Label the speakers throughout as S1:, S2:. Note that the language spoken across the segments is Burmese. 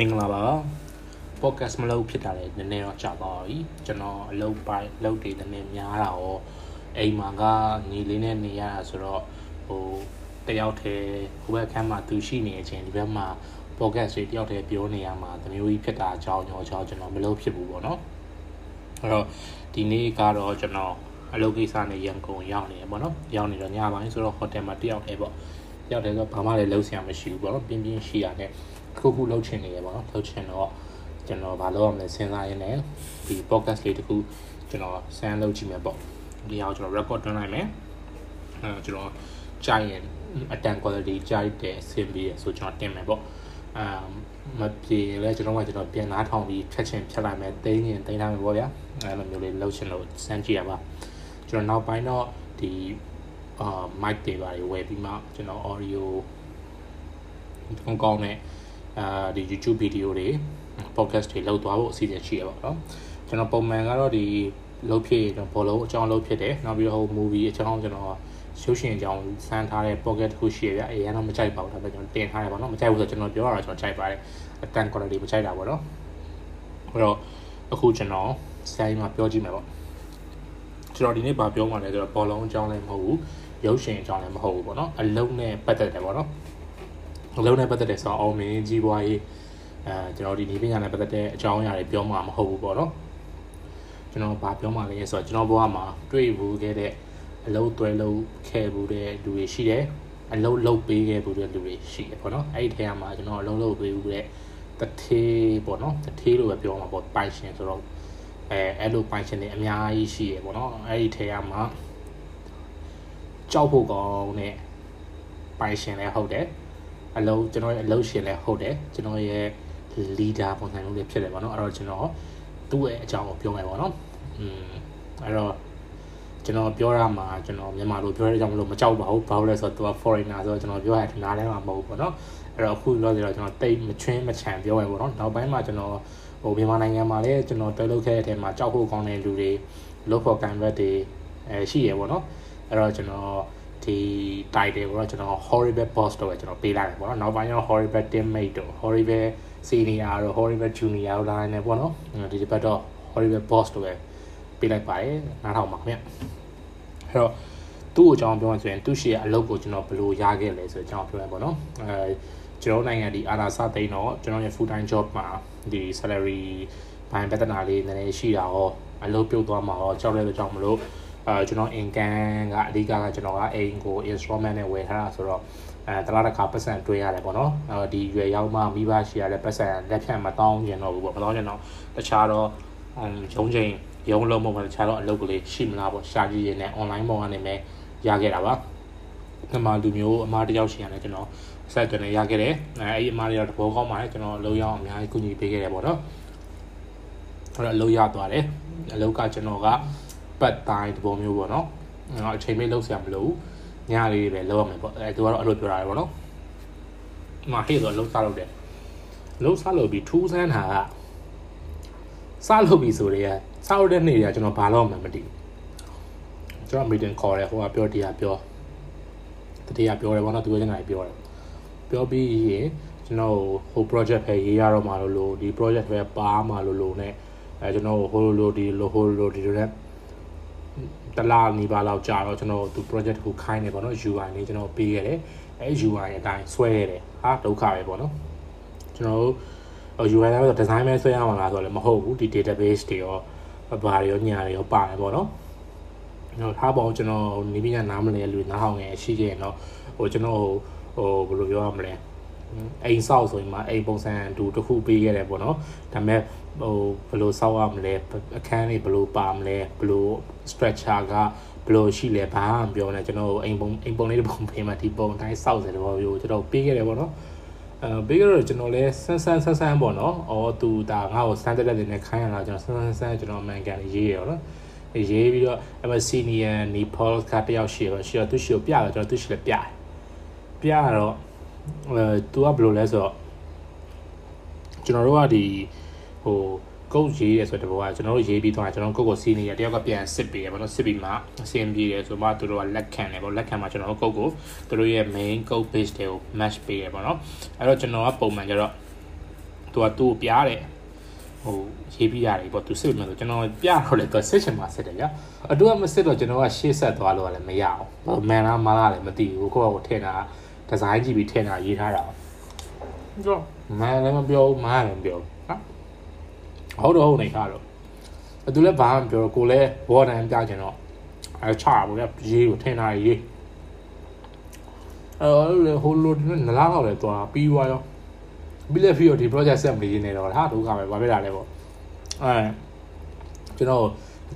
S1: မင်္ဂလာပါ podcast မလုပ်ဖြစ်တာလည်းနည်းနည်းတော့ကြာသွားပြီကျွန်တော်အလုပ်ပိုင်းအလုပ်တွေနည်းနည်းများတာရောအိမ်မှာကညီလေးနဲ့နေရတာဆိုတော့ဟိုတယောက်တည်းဟိုဘက်ခန်းမှာသူရှိနေတဲ့အချိန်ဒီဘက်မှာ podcast တွေတယောက်တည်းပြောနေရမှာတမျိုးကြီးဖြစ်တာအကြောင်းရောအကြောင်းကျွန်တော်မလုပ်ဖြစ်ဘူးပေါ့နော်အဲ့တော့ဒီနေ့ကတော့ကျွန်တော်အလုပ်ကိစ္စနဲ့ရန်ကုန်ရောက်နေရပေါ့နော်ရောက်နေတော့ညပိုင်းဆိုတော့ဟိုတယ်မှာတယောက်တည်းပေါ့တယောက်တည်းဆိုဘာမှလည်းလုပ်စရာမရှိဘူးပေါ့နော်ပြင်းပြင်းရှိရတယ် တစ်ခုခုလုပ်ချင်နေရပေါ့နော်လုပ်ချင်တော့ကျွန်တော်ဘာလုပ်ရမလဲစဉ်းစားရင်းနဲ့ဒီ podcast လေးတစ်ခုကျွန်တော်ဆန်းလုပ်ကြည့်မယ်ပေါ့ဒီအောင်ကျွန်တော် record တွန်းလိုက်မယ်အဲကျွန်တော်ကြိုက်ရင်အတန် quality ကြိုက်တဲ့အဆင်ပြေဆိုကျွန်တော်တင်မယ်ပေါ့အမ်မပြေလဲကျွန်တော်ကကျွန်တော်ပြန်နားထောင်ပြီးဖြတ်ချင်ဖြတ်လိုက်မယ်တိန်းရင်တိန်းထားမယ်ပေါ့ဗျာအဲလိုမျိုးလေးလုပ်ချင်လို့စမ်းကြည့်ရပါကျွန်တော်နောက်ပိုင်းတော့ဒီအာ mic တွေပါတွေဝယ်ပြီးမှကျွန်တော် audio ကောင်းကောင်းနဲ့ အာဒီ YouTube video တွေ podcast တွေလုပ်သွားဖို့အစီအစဉ်ရှိရပါတော့ကျွန်တော်ပုံမှန်ကတော့ဒီလုပ်ဖြစ်ကျွန်တော်ဘောလုံးအကြောင်းလုပ်ဖြစ်တယ်နောက်ပြီးတော့ဟို movie အကြောင်းကျွန်တော်ရုပ်ရှင်အကြောင်းစမ်းထားတဲ့ pocket တစ်ခုရှိရပြအရင်တော့မကြိုက်ပါဘူးဒါပေမဲ့ကျွန်တော်တင်ထားတယ်ပေါ့နော်မကြိုက်ဘူးဆိုတော့ကျွန်တော်ပြောရတာကျွန်တော်ကြိုက်ပါတယ်အတန် quality မကြိုက်တာပေါ့နော်အဲ့တော့အခုကျွန်တော်ဆိုင်မှာပြောကြည့်မယ်ပေါ့ကျွန်တော်ဒီနေ့ဗာပြောမှလဲဆိုတော့ဘောလုံးအကြောင်းလည်းမဟုတ်ဘူးရုပ်ရှင်အကြောင်းလည်းမဟုတ်ဘူးပေါ့နော်အလုံးနဲ့ပတ်သက်တယ်ပေါ့နော် အလုံးနဲ့ပတ်သက်တယ်ဆိုတော့အောင်မင်းကြီးပွားရေးအဲကျွန်တော်ဒီနေပညာနဲ့ပတ်သက်တဲ့အကြောင်းအရာတွေပြောမှာမဟုတ်ဘူးပေါ့နော်ကျွန်တော်ဘာပြောမှလဲဆိုတော့ကျွန်တော်ဘဝမှာတွေ့ဘူးခဲ့တဲ့အလုံးသွဲလုံးခဲ့ဘူးတဲ့လူတွေရှိတယ်အလုံးလုံးပေးခဲ့ဘူးတဲ့လူတွေရှိတယ်ပေါ့နော်အဲ့ဒီထဲမှာကျွန်တော်အလုံးလုံးပေးဘူးတဲ့တထေးပေါ့နော်တထေးလို့ပဲပြောမှာပေါ့ပိုင်ရှင်ဆိုတော့အဲအဲ့လိုပိုင်ရှင်တွေအများကြီးရှိရပေါ့နော်အဲ့ဒီထဲမှာကြောက်ဖို့ကောင်းတဲ့ပိုင်ရှင်လည်းဟုတ်တယ် အလုံးကျွန်တော်ရဲ့အလုံးရှင်လည်းဟုတ်တယ်ကျွန်တော်ရဲ့ leader ပုံစံမျိုးလေးဖြစ်တယ်ပေါ့နော်အဲ့တော့ကျွန်တော်သူ့ရဲ့အကြောင်းကိုပြောမယ်ပေါ့နော်อืมအဲ့တော့ကျွန်တော်ပြောရမှာကျွန်တော်မြန်မာလိုပြောရတဲ့အကြောင်းမလို့မကြောက်ပါဘူးဘာလို့လဲဆိုတော့သူက foreigner ဆိုတော့ကျွန်တော်ပြောရတဲ့နားလဲမှာမဟုတ်ဘူးပေါ့နော်အဲ့တော့အခုလောဆိုတော့ကျွန်တော်တိတ်မချွင်းမချန်ပြောရပေါ့နော်နောက်ပိုင်းမှာကျွန်တော်ဟိုမြန်မာနိုင်ငံမှာလည်းကျွန်တော်တွဲလုပ်ခဲ့တဲ့အထဲမှာကြောက်ဖို့ကောင်းတဲ့လူတွေလို့ဖို့ကန်ဘတ်တွေအဲရှိရပေါ့နော်အဲ့တော့ကျွန်တော် ဒီ title ကိုတော့ကျွန်တော် horrible boss တော့ပဲကျွန်တော်ပေးလိုက်တယ်ပေါ့နော်နောက်ပိုင်းကျတော့ horrible teammate တို့ horrible senior တို့ horrible junior တို့လာနေပေါ့နော်ဒီတစ်ပတ်တော့ horrible boss တို့ပဲပေးလိုက်ပါတယ်နားထောင်ပါခင်ဗျအဲ့တော့သူ့ကိုကျွန်တော်ပြောမှဆိုရင်သူ့ရှိရဲ့အလုပ်ကိုကျွန်တော်ဘယ်လိုရခဲ့လဲဆိုတော့ကျွန်တော်ပြောရပါတော့အဲကျွန်တော်နိုင်ငံဒီအာနာစသိန်းတော့ကျွန်တော်ရဲ့ full time job မှာဒီ salary ဘိုင်းပြဿနာလေးနည်းနည်းရှိတာရောအလုပ်ပြုတ်သွားမှာရောကြောက်တဲ့ကြောင့်မလို့ အဲကျွန်တော် income ကအဓိကကကျွန်တော်ကအိမ်ကို installment နဲ့ဝယ်ထားတာဆိုတော့အဲတလားတစ်ခါပတ်စံတွေးရတယ်ပေါ့နော်အဲဒီရွယ်ရောက်မှမိဘရှိရတဲ့ပတ်စံလက်ဖြတ်မတောင်းကျင်တော့ဘူးပေါ့မတောင်းကျင်တော့တခြားတော့ရုံးချိန်ရုံးလုံးပုံမှာတခြားတော့အလုပ်ကလေးရှိမလားပေါ့ရှာကြည့်ရနေ online ပုံကနေပဲရခဲ့တာပါဒီမှာလူမျိုးအမားတယောက်ရှိရတယ်ကျွန်တော်ဆက်တွင်ရခဲ့တယ်အဲအဲ့ဒီအမားတွေတော့တဘောကောင်းပါတယ်ကျွန်တော်အလုပ်ရအောင်အများကြီးကူညီပေးခဲ့တယ်ပေါ့နော်အဲ့တော့အလုပ်ရသွားတယ်အလုပ်ကကျွန်တော်က ပတ်တိုင်းတဘောမျိုးပေါ့နော်ကျွန်တော်အချိန်မေးလုပ်ဆရာမလိုဘူးညလေးပဲလုပ်ရမယ်ပေါ့အဲသူကတော့အဲ့လိုပြောတာပေါ့နော်ဒီမှာဟေ့ဆိုအလုပ်စားလုပ်တယ်အလုပ်စားလုပ်ပြီးထူးဆန်းတာကစားလုပ်ပြီးဆိုတည်းကစားလုပ်တဲ့နေ့တွေကကျွန်တော်ဘာလို့မှမသိဘူးကျွန်တော် meeting ခေါ်တယ်ဟိုကပြောတရားပြောတရားပြောတယ်ဘောနော်သူကကျန်တာပြောတယ်ပြောပြီးရင်ကျွန်တော်ဟို project ပဲရေးရတော့မှာလို့လို့ဒီ project ပဲပါမှာလို့လို့ ਨੇ အဲကျွန်တော်ဟိုလိုဒီလိုဟိုလိုဒီလို ਨੇ တလားနီးပါးလောက်ကြာတော့ကျွန်တော်သူ project တစ်ခုခိုင်းနေပေါ့နော် UI လေးကျွန်တော်ပေးရတယ်အဲ UI အတိုင်းဆွဲရတယ်ဟာဒုက္ခပဲပေါ့နော်ကျွန်တော်တို့ UI လည်းဆို design ပဲဆွဲရမှာလားဆိုတော့လည်းမဟုတ်ဘူးဒီ database တွေရောဘာတွေရောညာတွေရောပါတယ်ပေါ့နော်ကျွန်တော်ထားပါအောင်ကျွန်တော်နီးပညာနားမလဲလူနားဟောင်းငယ်ရှိခဲ့ရင်တော့ဟိုကျွန်တော်ဟိုဘယ်လိုပြောရမလဲ အိမ်ဆောက်ဆိုရင်မှအိမ်ပုံစံတူတစ်ခုပေးခဲ့တယ်ပေါ့နော်ဒါပေမဲ့ဟိုဘယ်လိုဆောက်ရမလဲအခန်းလေးဘယ်လိုပါမလဲဘယ်လို structure ကဘယ်လိုရှိလဲဘာမှမပြောနဲ့ကျွန်တော်အိမ်ပုံအိမ်ပုံလေးတစ်ပုံပေးမှဒီပုံတိုင်းဆောက်စတယ်ဘောမျိုးကျွန်တော်ပေးခဲ့တယ်ပေါ့နော်အဲပေးကြတော့ကျွန်တော်လဲဆန်းဆန်းဆန်းဆန်းပေါ့နော်။အော်သူဒါငါ့ကိုစမ်းတက်တဲ့နေခိုင်းရတာကျွန်တော်ဆန်းဆန်းဆန်းကျွန်တော်မှန်ကန်ရေးရတော့ရေးပြီးတော့အမစီနီယန်နီပေါကတယောက်ရှိတော့ရှိတော့သူရှိကိုပြတော့ကျွန်တော်သူရှိလည်းပြတယ်ပြတော့ အဲသူကဘယ်လိုလဲဆိုတော့ကျွန်တော်တို့ကဒီဟိုကုတ်ရေးရဆိုတဲ့ဘောကကျွန်တော်တို့ရေးပြီးသွားကျွန်တော်ကုတ်ကိုစီးနေရတယောက်ကပြန်စစ်ပေးရပေါ့နော်စစ်ပြီးမှအဆင်ပြေတယ်ဆိုမှသူတို့ကလက်ခံတယ်ပေါ့လက်ခံမှကျွန်တော်တို့ကုတ်ကိုသူတို့ရဲ့ main code base တွေကို match ပေးရပေါ့နော်အဲ့တော့ကျွန်တော်ကပုံမှန်ကျတော့သူကသူ့ကိုပြားတယ်ဟိုရေးပြရတယ်ပေါ့သူစစ်မယ်ဆိုကျွန်တော်ပြတော့လေသူစစ်ချင်မှစစ်တယ်ဗျာအတူကမစစ်တော့ကျွန်တော်ကရှေ့ဆက်သွားလို့လည်းမရအောင်မန်လားမလားလည်းမသိဘူးကိုယ့်ကိုထည့်တာ ဒီဇိုင်းကြည့်ပြီးထည့်တာရေးထားတာတော့မန်လည်းမပြောမန်လည်းမပြောဟုတ်တော့ဟုတ်နေခါတော့သူလည်းဘာမှမပြောကိုလည်းဘောတန်ပြချင်တော့အဲချပါဗျာရေးကိုထင်တာရေးအဲဟိုလိုနလားတော့လေသွားပြီးသွားရောပြီးလက်ပြီးတော့ဒီ project ဆက်မနေနေတော့ဟာဒုက္ခပဲဘာဖြစ်လာလဲပေါ့အဲကျွန်တော်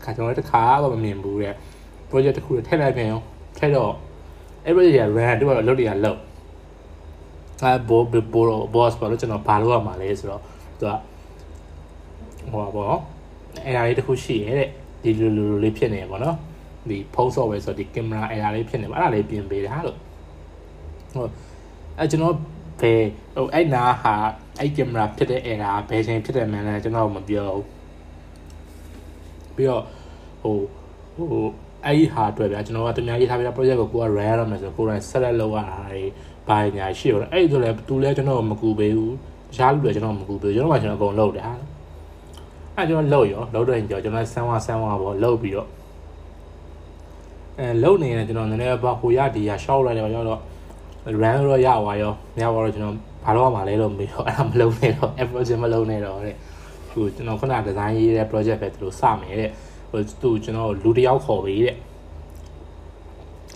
S1: ခါကျွန်တော်တခါတော့မမြင်ဘူးတဲ့ project တစ်ခုထည့်လိုက်ပြန်ရောထည့်တော့ အဲ့ project ရ run တို့ကတော့လုပ်တွေကလုပ်အဲဘောဘော boss ဘာလို့ကျွန်တော်ဘာလုပ်ရမှာလဲဆိုတော့သူကဟိုပါပေါ့အဲ့ဒါလေးတစ်ခုရှိရဲ့တဲ့ဒီလိုလိုလေးဖြစ်နေပါတော့ဒီဖုန်း software ဆိုတော့ဒီ camera အဲ့ဒါလေးဖြစ်နေပါအဲ့ဒါလေးပြင်ပေးတာလို့ဟိုအဲကျွန်တော်ဘယ်ဟိုအဲ့နာဟာအဲ့ camera ဖြစ်တဲ့ error ဘယ်ချိန်ဖြစ်တယ်မှန်းလဲကျွန်တော်မပြောဘူးပြီးတော့ဟိုဟို အဲ့ဒီဟာအတွက်ဗျာကျွန်တော်ကတများရေးထားပြ project ကိုကိုက run ရမယ်ဆိုတော့ကိုယ်တိုင်ဆက်လက်လုပ်ရတာတွေဘာညာရှိတော့အဲ့ဒီဆိုလည်းသူလည်းကျွန်တော်မကူပေးဘူးတခြားလူတွေကျွန်တော်မကူပေးကျွန်တော်မှကျွန်တော်အကုန်လုပ်တယ်ဟာအဲ့ကျွန်တော်လုပ်ရောလုပ်တော့ကြောကျွန်တော်ဆန်းဝါဆန်းဝါပေါ့လုပ်ပြီးတော့အဲလုပ်နေရင်ကျွန်တော်နည်းနည်းဘာဟိုရဒီရရှောက်လိုက်တယ်တော့ run တော့ရသွားရောမရသွားတော့ကျွန်တော်ဘာလို့မှလဲလို့မေးတော့အဲ့ဒါမလုပ်နဲ့တော့ approach မလုပ်နဲ့တော့တဲ့ဟိုကျွန်တော်ခုန design ရေးတဲ့ project ပဲသူတို့စမယ်တဲ့ဟို သူကျွန်တော်လူတယောက်ခေါ်ပေးတဲ့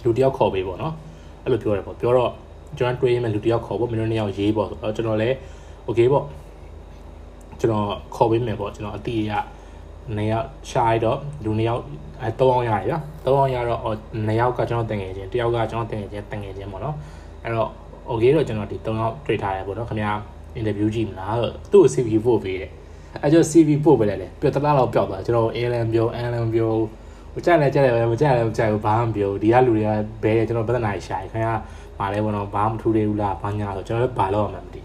S1: လူတယောက်ခေါ်ပေးပေါ့နော်အဲ့လိုပြောတယ်ပေါ့ပြောတော့ကျွန်တော်တွေးရင်လူတယောက်ခေါ်ဖို့မင်းတို့နှစ်ယောက်ရေးပေါ့ကျွန်တော်လည်း okay ပေါ့ကျွန်တော်ခေါ်ပေးမယ်ပေါ့ကျွန်တော်အတိအရနေရောက်ရှားရတော့လူနှစ်ယောက်အဲ၃အောင်ရတယ်ဗျာ၃အောင်ရတော့နှစ်ယောက်ကကျွန်တော်တင်ငယ်ချင်းတယောက်ကကျွန်တော်တင်ငယ်ချင်းတင်ငယ်ချင်းပေါ့နော်အဲ့တော့ okay တော့ကျွန်တော်ဒီ၃ယောက်တွေ့ထားရပေါ့နော်ခင်ဗျာ interview ကြည့်မလားသူ့ကို CV ပို့ပေးတယ် အဲ့ကျ CV ပို့ပေးလိုက်လေပြတလားတော့ပျောက်သွားကျွန်တော် ALM ပြော ALM ပြောမကြိုက်လဲကြိုက်လဲမကြိုက်လဲမကြိုက်ဘူးဘာမှမပြောဒီကလူတွေကဘဲကျွန်တော်ပြဿနာရှာခင်ဗျာမာလဲပေါ့နော်ဘာမှမထူးသေးဘူးလားဘာညာဆိုကျွန်တော်လည်းဘာလို့မှမသိ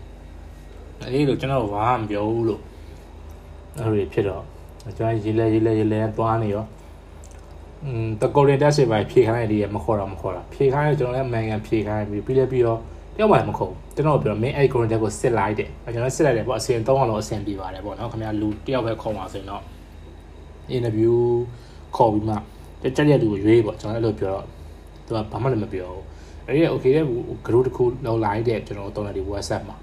S1: အေးလို့ကျွန်တော်ဘာမှမပြောဘူးလို့အဲ့လိုဖြစ်တော့ကျွန်တော်ရေးလဲရေးလဲရေးလဲသွားနေရောอืมတကောရင်တက်စီပဲဖြေခိုင်းတယ်မခေါ်တော့မခေါ်တာဖြေခိုင်းတယ်ကျွန်တော်လည်းမန်ကန်ဖြေခိုင်းပြီးပြီးလဲပြီးတော့ တယောက်မှလည်းမခုံကျွန်တော်ပြောမင်းအဲ့ current ကိုစစ်လိုက်တယ်ကျွန်တော်စစ်လိုက်တယ်ပေါ့အစင်3အောင်လို့အစင်ပြပါတယ်ပေါ့နော်ခင်ဗျာလူတယောက်ပဲခုံပါဆိုရင်တော့ interview ခေါ်ပြီးမှတက်ကြက်လူကိုရွေးပေါ့ကျွန်တော်အဲ့လိုပြောတော့သူကဘာမှလည်းမပြောဘူးအဲ့ဒီ okay တဲ့ group တစ်ခုလောက်လိုက်တဲ့ကျွန်တော်တုံးတယ်ဒီ WhatsApp မှာ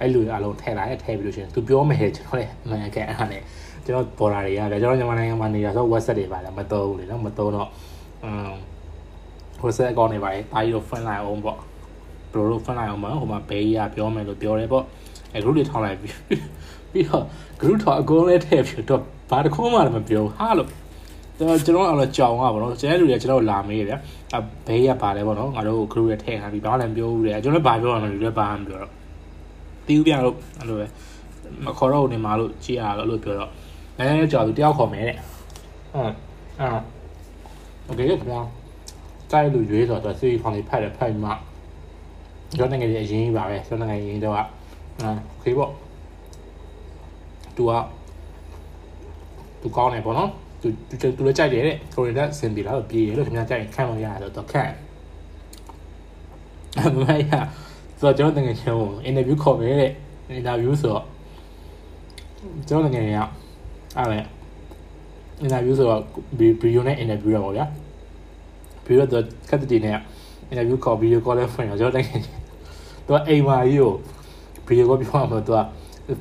S1: အဲ့လူအလုံးထည့်လိုက်ထည့်ပြီးလို့ရှိရင်သူပြောမယ်ကျွန်တော်လည်းအမှန်ကန်အဲ့ဒါနဲ့ကျွန်တော်ပေါ်လာတွေရတယ်ကျွန်တော်မြန်မာနိုင်ငံမှာနေတာဆို WhatsApp တွေပါလားမသုံးဘူးလေနော်မသုံးတော့အမ် WhatsApp account တွေပါလေတာကြီးတော့ friend လိုက်အောင်ပေါ့ တို့တို့ဖွင့်လိုက်အောင်ပါဟိုမှာဘေးရပြောမယ်လို့ပြောတယ်ပေါ့အဲ group တွေထောင်းလိုက်ပြီးပြီးတော့ group ထောင်းအကုန်လဲထည့်ပြီးတော့ဘာတစ်ခုမှလည်းမပြောဟာလို့တော့ကျွန်တော်အဲ့လိုကြောင်อ่ะဗောနော်ကျန်တဲ့လူတွေကကျွန်တော်လာမေးတယ်ဗျအဘေးရပါလဲဗောနော်ငါတို့ group ရထည့်ထားပြီးဘာလည်းမပြောဘူးတဲ့ကျွန်တော်လည်းဘာပြောရမလဲလူလည်းဘာမှမပြောတော့တီးဦးပြန်လို့အဲ့လိုပဲမခေါ်တော့နေမှာလို့ကြည်ရလို့လို့ပြောတော့နည်းနည်းကြော်ပြီးတယောက်ခေါ်မယ်တဲ့ဟုတ်အဲ့ Okay ခင်ဗျာတိုက်လူရွေးဆိုတော့သူစီဖောင်လေးဖက်တယ်ဖက်ပြီးမှ ကျော်နိုင်ငံရဲ့အရင်ကြီးပါပဲကျော်နိုင်ငံရင်တော့အဲခေပေါ့သူကသူကောင်းတယ်ပေါ့နော်သူသူသူလည်းကြိုက်တယ်တဲ့ကိုရီးယားစင်ပြီလားပြေးတယ်လို့ခင်ဗျားကြိုက်ရင်ခံလို့ရတယ်တော့ခံအမေကဆိုတော့ကျွန်တော်တကယ်ချင်းကို interview ခေါ်ပေးတဲ့ interview ဆိုတော့ကျွန်တော်တကယ်ကအဲ့လေ interview ဆိုတော့ video နဲ့ interview ရပါဗျာ video တော့ cut တင်နဲ့ interview ခေါ် video call လဲဖွင့်တော့ကျွန်တော်တကယ်ချင်း သူကအိမ်မာကြီးကိုဗီဒီယိုကောပြောမှသူက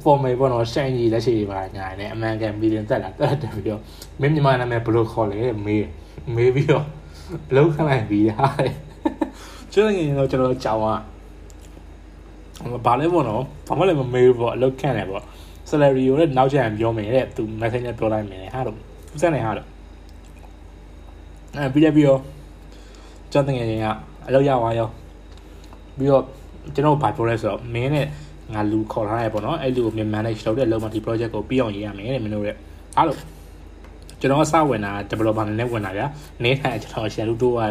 S1: formal ပေါ့နော်ရှိုင်းကြီးလက်ရှိပါညာနဲ့အမှန်ကန်မီလီယံတက်လာတက်တယ်ပြီးတော့မင်းမြန်မာနာမည်ဘယ်လိုခေါ်လဲမေးမေးပြီးတော့ဘလုံးခလိုက်ပြီးဟာကျွန်တော်ငယ်တော့ကျွန်တော်ကြောင်อ่ะဘာလဲပေါ့နော်ဘာမှလည်းမမေးဘူးပေါ့အလုပ်ခန့်တယ်ပေါ့ salary ကိုလည်းနောက်ကျရင်ပြောမယ်တဲ့သူ messenger ပြောလိုက်မယ်ဟာတော့ဥစားနေဟာတော့အဲပြီးလည်းပြီးတော့ကျွန်တော်ငယ်ချင်းကအလုပ်ရသွားရောပြီးတော့ ကျွန်တော်ဘာပြောလဲဆိုတော့မင်းနဲ့ငါလူခေါ်ထားရပေါ့နော်အဲ့လူကိုမြန် manage လုပ်တဲ့လုံမဒီ project ကိုပြီးအောင်ရေးရမယ်တဲ့မင်းတို့ရဲ့အားလို့ကျွန်တော်စဝင်တာ developer နဲ့ဝင်တာဗျာနေထိုင်ကျွန်တော်ရှယ်လူတို့က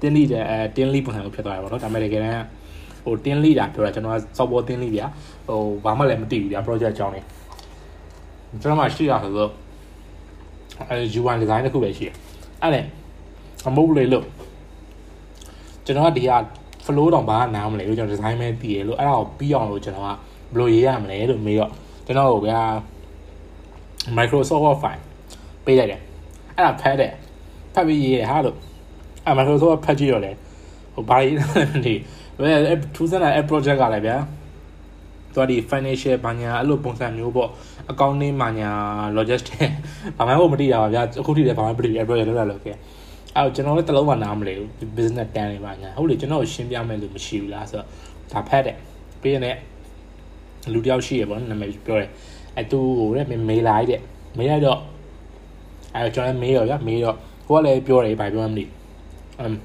S1: တင်းလိတဲ့အဲတင်းလိပုံစံကိုဖြစ်သွားတယ်ပေါ့နော်ဒါပေမဲ့တကယ်တမ်းဟိုတင်းလိတာပြောတာကျွန်တော်က software တင်းလိဗျာဟိုဘာမှလည်းမသိဘူးဗျာ project အကြောင်းနေကျွန်တော်မှရှိရဆိုတော့အဲ UI design တစ်ခုပဲရှိတယ်အဲ့ဒါအမဟုတ်လေလို့ကျွန်တော်ကဒီဟာ flow တောင်ဘာနားမလဲလို့ကျွန်တော် design ပဲတည်ရလို့အဲ့ဒါကိုပြီးအောင်လို့ကျွန်တော်ကဘယ်လိုရေးရမလဲလို့မေးတော့ကျွန်တော်တို့ဗျာ Microsoft Word file ပေးလိုက်တယ်အဲ့ဒါဖတ်တယ်ဖတ်ပြီးရေးရဟာလို့အဲ့ Microsoft ဖတ်ကြည့်တော့လေဟိုဘာကြီးဒီဘယ်ထူးဆန်းတဲ့ app project ကလည်းဗျာသူကဒီ financial ဘာညာအဲ့လိုပုံစံမျိုးပေါ့ accounting ဘာညာ logistics ဘာမှမသိတာပါဗျာအခုထိလည်းဘာမှမသိဘူး app project လောက်လာလို့ခဲ့ အဲ့တော့ကျွန်တော်လည်းတလုံးမှနားမလဲဘူး business တန်းနေပါညာဟုတ်လေကျွန်တော်ရှင်းပြမယ်လို့မရှိဘူးလားဆိုတော့ဒါဖတ်တယ်ပြီးရင်လည်းလူတယောက်ရှိရပေါ့နာမည်ပြောတယ်အဲသူဟိုတဲ့မေးလိုက်တဲ့မေးလိုက်တော့အဲကျွန်တော်လည်းမေးတော့ဗျာမေးတော့ဟိုကလည်းပြောတယ်ဘာပြောမှမသိအမ်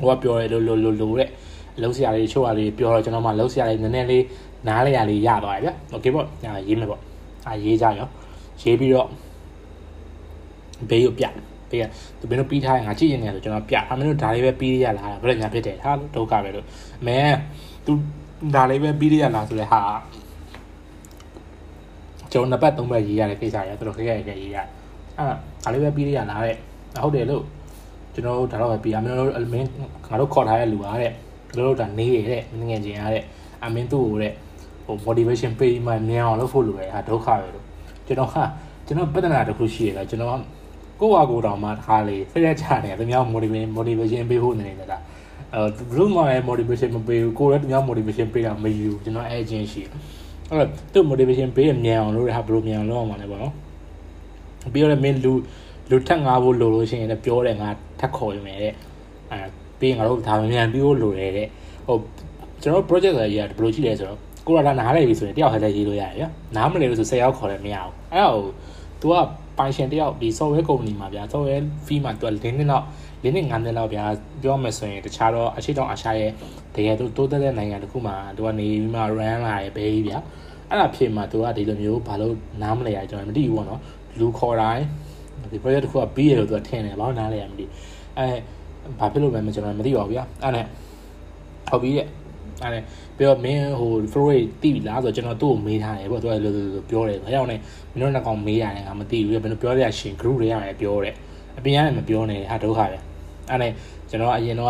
S1: ဟိုကပြောတယ်လို့လို့လို့လို့တဲ့အလုံးစရာလေးချို့ဟာလေးပြောတော့ကျွန်တော်မှလုံးစရာလေးနည်းနည်းလေးနားလေရလေးရသွားတယ်ဗျာโอเคပေါ့ညာရေးမယ်ပေါ့အာရေးကြရောရေးပြီးတော့ဘေးကိုပြ ဘေးကသူဘယ်လိုပြီးထားရင်ငါကြည့်ရင်လည်းဆိုကျွန်တော်ပြအမင်းတို့ဒါလေးပဲပြီးရလားဘယ်လိုညာဖြစ်တယ်ဟာဒုက္ခပဲလို့အမဲသူဒါလေးပဲပြီးရလားဆိုလဲဟာကျွန်တော်နှစ်ပတ်သုံးပတ်ရေးရတဲ့ကိစ္စရတော်တော်ခက်ခဲခဲရေးရတယ်အဲ့ဒါလေးပဲပြီးရလားတဲ့ဟုတ်တယ်လို့ကျွန်တော်တို့ဒါတော့ပဲပြီးအမင်းတို့အမင်းငါတို့ခေါ်ထားတဲ့လူအားတဲ့တို့တို့ဒါနေရတဲ့ငငယ်ချင်းအားတဲ့အမင်းသူ့ကိုတဲ့ဟို motivation page မှာမြန်အောင်လုပ်ဖို့လိုတယ်ဟာဒုက္ခပဲလို့ကျွန်တော်ဟာကျွန်တော်ပြဿနာတစ်ခုရှိရတာကျွန်တော် ကိုယ့်ဟာကိုယ်တော်မှတစ်ခါလေဖိရက်ချတယ်သူများ motivation motivation ပေးဖို့နေနေတာအဲဘလို့မှလည်း motivation မပေးဘူးကိုယ်လည်းသူများ motivation ပေးတာမယူကျွန်တော်အဲအချင်းရှိအဲ့တော့သူ motivation ပေးရမြန်အောင်လုပ်ရဟာဘလို့မြန်အောင်လုပ်အောင်ပါလဲပေါ့နော်ပြီးတော့မင်းလူလူထက်ငါဖို့လိုလို့ရှိရင်လည်းပြောတယ်ငါထက်ခေါ်ရမယ်တဲ့အဲပြီးရင်ငါတို့ဒါမြန်ပြီးဖို့လိုတယ်တဲ့ဟိုကျွန်တော် project ဆိုရဘယ်လိုကြည့်လဲဆိုတော့ကိုရတာနားလည်ပြီဆိုရင်တယောက်ထဲလည်းရေးလို့ရတယ်ဗျာနားမလည်လို့ဆို10ယောက်ခေါ်လည်းမရဘူးအဲ့တော့ तू က ပိုင်ရှင်တယောက်ဒီ software company မှာဗျာ software fee မှာသူက၄နှစ်လောက်၄နှစ်၅နှစ်လောက်ဗျာပြောမှဆိုရင်တခြားတော့အခြေတောင်အရှာရဲ့တကယ်တော့တိုးတက်တဲ့နိုင်ငံတစ်ခုမှာသူကနေပြီးမှ run လာရဲ့ဘဲကြီးဗျာအဲ့ဒါဖြစ်မှာသူကဒီလိုမျိုးဘာလို့နားမလဲရကျွန်တော်မသိဘူးပေါ့နော်လူခေါ်တိုင်းဒီ project တစ်ခုကပြီးရလို့သူကထင်တယ်ဘာလို့နားလဲရမသိအဲဘာဖြစ်လို့လဲမကျွန်တော်မသိပါဘူးဗျာအဲ့ဒါဟောပြီးတဲ့အဲ့ဒါ ပြောမင်းဟို flow တိပြီလားဆိုတော့ကျွန်တော်သူ့ကိုမေးထားတယ်ပေါ့သူကလိုလိုပြောတယ်ဘာကြောင့်လဲမင်းတို့နှစ်ကောင်မေးရတယ်ငါမသိဘူးဘယ်လိုပြောရရှင် group တွေရတယ်ပြောတယ်အပြင်ရတယ်မပြောနဲ့ဟာဒုက္ခပဲအဲ့နဲ့ကျွန်တော်အရင်တော့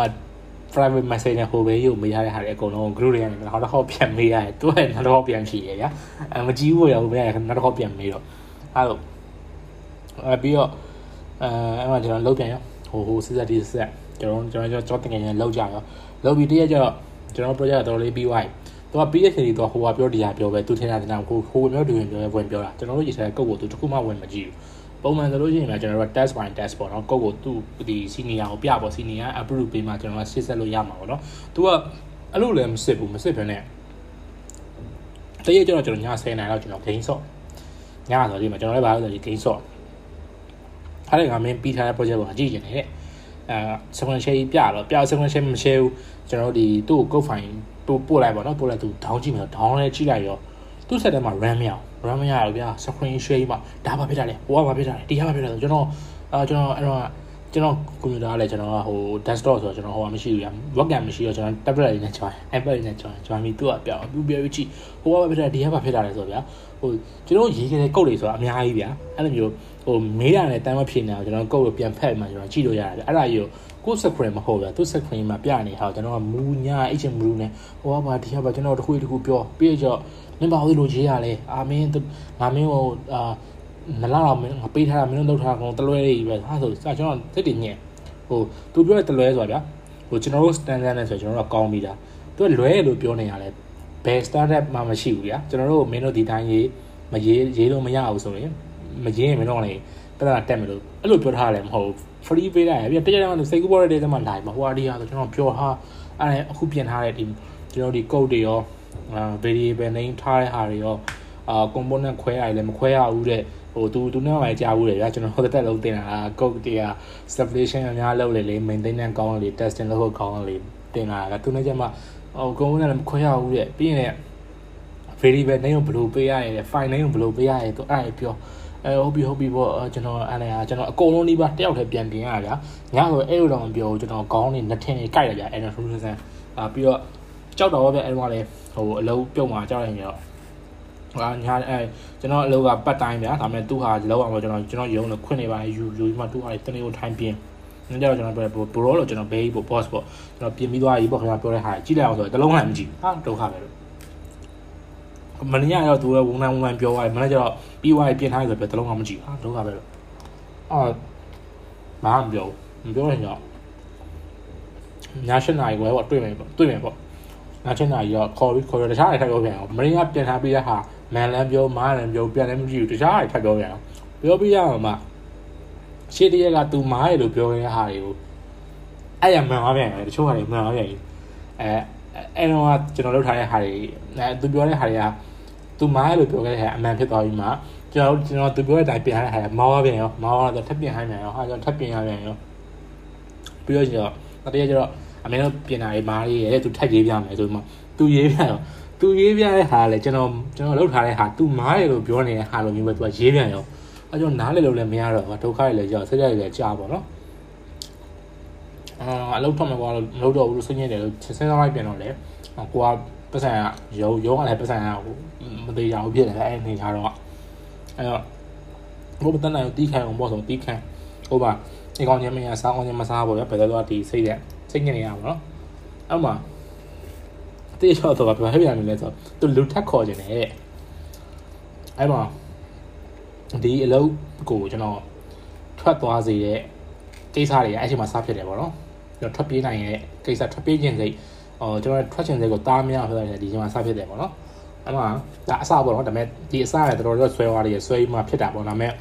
S1: private message နဲ့ဟိုဘေးကိုမေးထားတဲ့ဟာတွေအကုန်လုံး group တွေကနေနောက်တစ်ခေါက်ပြန်မေးရတယ်သူကနောက်တစ်ခေါက်ပြန်ဖြေရဗျာအဲမကြည့်ဘူးရဘူးဗျာနောက်တစ်ခေါက်ပြန်မေးတော့အဲ့လိုအဲပြီးတော့အဲအဲ့မှာကျွန်တော်လောက်ပြန်ရောဟိုဟိုစစ်စစ်ဒီစစ်ကျွန်တော်ကျွန်တော်ကျွန်တော်တင်ငယ်လောက်ကြရောလောက်ပြီးတရက်ကျတော့ ကျွန်တော် project တော်တော်လေးပြီးသွားပြီသူကပြီးရချိန်တော့ဟိုကပြောဒီဟာပြောပဲသူထင်တာတင်တာကိုဟိုမျိုးတူရင်ပြောပဲဝင်ပြောတာကျွန်တော်တို့ရေးထားတဲ့ကုတ်ကိုသူတခုမှဝင်မကြည့်ဘူးပုံမှန်ဆိုလို့ရှိရင်လည်းကျွန်တော်တို့ test by test ပေါ့နော်ကုတ်ကိုသူ့ဒီ senior ကိုပြပေါ့ senior approve ပေးမှကျွန်တော်ကစစ်ဆက်လို့ရမှာပေါ့နော်သူကအဲ့လိုလည်းမစစ်ဘူးမစစ်ဘဲနဲ့တရက်ကျတော့ကျွန်တော်ည10နိုင်တော့ကျွန်တော် gain ဆော့ညဆိုဒီမှာကျွန်တော်လည်းဘာလို့လဲဒီ gain ဆော့အဲ့ဒါကမင်းပြီးထားတဲ့ project ကိုကြည့်နေတယ် အဲ sequential ပြတော့ပြ sequential မ share ဘူးကျွန်တော်ဒီသူ့ကို code file ပို့ပို့လိုက်ပါတော့ပို့လိုက်သူ down ကြည့်မယ် down လဲကြည့်လိုက်ရောသူ့ set ထဲမှာ RAM မရအောင် RAM မရတော့ဗျာ screen share မှာဒါဘာဖြစ်တာလဲဟိုကဘာဖြစ်တာလဲဒီကဘာဖြစ်တာလဲကျွန်တော်အဲကျွန်တော်အဲ့တော့ကျွန်တော်ကွန်ပျူတာလည်းကျွန်တော်ကဟို desktop ဆိုတော့ကျွန်တော်ဟိုကမရှိဘူးဗျာ webcam မရှိတော့ကျွန်တော် tablet လေးနဲ့ join iPad လေးနဲ့ join join ပြီးသူ့ကပြောင်းသူပြောပြီးကြည့်ဟိုကဘာဖြစ်တာဒီကဘာဖြစ်တာလဲဆိုတော့ဗျာဟိုကျွန်တော်ရေးခဲ့တဲ့ကုတ်တွေဆိုတာအများကြီးဗျာအဲ့လိုမျိုးဟိုမေးရတယ်တန်းမဖြစ်နေအောင်ကျွန်တော်ကုတ်ကိုပြန်ဖက်မှကျွန်တော်ကြည့်လို့ရတယ်အဲ့ဒါကြီးကိုကိုယ် screen မဟုတ်ဗျာသူ screen မှာပြနေဟာကျွန်တော်ကမူညာအဲ့ချင်းမူနဲ့ဟိုကဘာဒီကဘာကျွန်တော်တခုတခုပြောပြီးတော့မင်းဘာလို့လိုရေးရလဲအာမင်းငါမင်းဟိုအာနလာတော့မင်းငါပေးထားတာမင်းတို့လောက်ထားကောင်တလွဲလေးပဲဟာဆိုစကျွန်တော်စိတ်တည်ညက်ဟိုသူပြောတဲ့တလွဲဆိုတာဗျာဟိုကျွန်တော်တို့ standard နဲ့ဆိုကျွန်တော်တို့ကောင်းပြီလားသူကလွဲလို့ပြောနေရတယ်ဘယ် standard မှမရှိဘူးဗျာကျွန်တော်တို့မင်းတို့ဒီတိုင်းရေးမရေးရေးလို့မရအောင်ဆိုရင် မရေးရင်မင်းတို့လည်းပြဿနာတက်မယ်လို့အဲ့လိုပြောထားတယ်မဟုတ် free ပေးလိုက်ရပြီတကယ်တော့စိတ်ကူးပေါ်တဲ့တဲမှာနိုင်မှာဟိုအဒီဟာဆိုကျွန်တော်ပြောဟာအဲ့အခုပြင်ထားတဲ့ဒီကျွန်တော်ဒီ code တွေရောအာ variable name ထားတဲ့ဟာတွေရောအာ component ခွဲရတယ်လည်းမခွဲရဘူးတဲ့ဟိုသူသူနဲ့မှကြားဘူးလေဗျာကျွန်တော်ဟိုတက်လုံးတင်တာ code တွေက stabilization အများလုပ်လေလေ maintenance ကောင်းလေ testing လုပ်ဖို့ကောင်းလေတင်လာတာသူနဲ့ကျမှဟို component လည်းမခွဲရဘူးတဲ့ပြီးရင် variable name ကိုဘယ်လိုပေးရရဲ file name ကိုဘယ်လိုပေးရရဲသူအဲ့ဒါပြော အဲဟုတ်ပြီဟုတ်ပြီပေါ့ကျွန်တော်အဲ့ဒါကျွန်တော်အကုန်လုံးဒီပါတယောက်တည်းပြန်တင်ရဗျာညဆိုအဲ့လိုတော့မပြောဘူးကျွန်တော်ခေါင်းနေနှစ်ထင်းနေကြိုက်ရဗျာအဲ့တော့ထူးထူးဆန်းအာပြီးတော့ကြောက်တော့ဗျအဲ့တော့လည်းဟိုအလုံးပြုတ်မှာကြောက်ရင်ရောဟာညာအဲကျွန်တော်အလုပ်ကပတ်တိုင်းဗျာဒါပေမဲ့သူ့ဟာလောက်အောင်ကျွန်တော်ကျွန်တော်ရုံးလို့ခွင့်နေပါယူယူပြီးမှသူ့ဟာတနေ့ကိုထိုင်ပြင်းညကြတော့ကျွန်တော်ပြောဘရိုလို့ကျွန်တော်ဘေးပေါ့ boss ပေါ့ကျွန်တော်ပြင်ပြီးသွားပြီပေါ့ခင်ဗျာပြောတဲ့ဟာကြီးလိုက်အောင်ဆိုတော့တလုံးလည်းမကြည့်ဟာဒုက္ခပဲလို့ မနေ့ကတော့သူကဝန်နိုင်ဝန်နိုင်ပြောသွားတယ်မနေ့ကျတော့ပြီးသွားရင်ပြင်ထားရဆိုတော့တလုံးကမကြည့်ဟာဒုက္ခပဲလို့အာမမပြောမပြောရင်တော့ည၈နာရီပဲပေါ့တွေ့မယ်ပေါ့တွေ့မယ်ပေါ့ည၈နာရီတော့ခေါ်ပြီးခေါ်ရတခြားတွေထပ်ပြောပြန်အောင်မင်းကပြန်ထားပြီးတဲ့ဟာမန်လန်းပြောမားလန်းပြောပြန်လည်းမကြည့်ဘူးတခြားတွေထပ်ပြောပြန်အောင်ပြောပြီးရအောင်မှရှေ့တရက်ကသူမားရလို့ပြောနေတဲ့ဟာတွေကိုအဲ့ရမှန်သွားပြန်တယ်တချို့ဟာတွေမှန်သွားပြန်ပြီအဲအဲ့တော့ကျွန်တော်လုပ်ထားတဲ့ဟာတွေအဲသူပြောတဲ့ဟာတွေက သူမားရလို့ပြောခဲ့တဲ့ဟာအမှန်ဖြစ်သွားပြီးမှကျွန်တော်ကျွန်တော်သူပြောတဲ့အတိုင်းပြန်ရတဲ့ဟာမောင်းပြန်ရောမောင်းတော့ထပ်ပြန်ဟိုင်းပြန်ရောဟာကျွန်တော်ထပ်ပြန်ရပြန်ရောပြီးတော့ကျတော့တတိယကျတော့အမေတို့ပြင်တာတွေမားရေးရဲ့သူထက်ရေးပြမယ်ဆိုမှသူရေးပြတော့သူရေးပြတဲ့ဟာလေကျွန်တော်ကျွန်တော်လုပ်ထားတဲ့ဟာသူမားတယ်လို့ပြောနေတဲ့ဟာလိုမျိုးပဲသူကရေးပြန်ရောအဲကျွန်တော်နားလေလို့လည်းမရတော့ဒုက္ခတွေလည်းကြောက်ဆက်ကြတွေလည်းကြာပါတော့အာအလုပ်ထွက်မှာကတော့မလုပ်တော့ဘူးလို့စဉ်းနေတယ်လို့စဉ်းစားလိုက်ပြန်တော့လေကိုက ပတ်စံရုံရုံကလည်းပတ်စံကမသေးရဘူးဖြစ်တယ်အဲ့အနေထားတော့အဲ့တော့ဘုဘတန်နိုင်တီးခံအောင်ပေါ့ဆိုတီးခံဟိုပါဒီကောင်ချင်းမရစားကောင်ချင်းမစားဘူးဗျဘယ်တော့ဒီစိတ်တဲ့စိတ်ညစ်နေရပါတော့အဲ့မှာတေးချောတော့ဘာဖြစ်ပြန်လဲဆိုသူလူထက်ခေါ်ခြင်းနဲ့အဲ့မှာဒီအလုပ်ကိုကျွန်တော်ထွက်သွားစေတဲ့ကိစ္စတွေအဲ့ချိန်မှာစဖြစ်တယ်ပေါ့နော်ကျွန်တော်ထွက်ပြေးနိုင်ရဲ့ကိစ္စထွက်ပြေးခြင်းစိတ် အော်ကျွန်တော်ထွက်ခြင်းစိတ်ကိုတားများဆိုတဲ့ဒီချိန်မှာစဖြစ်တယ်ပေါ့နော်အဲ့မှာဒါအစပေါ့နော်ဒါပေမဲ့ဒီအစရတော်တော်ဆွဲသွားတယ်ဆွဲပြီးမှဖြစ်တာပေါ့ဒါပေမဲ့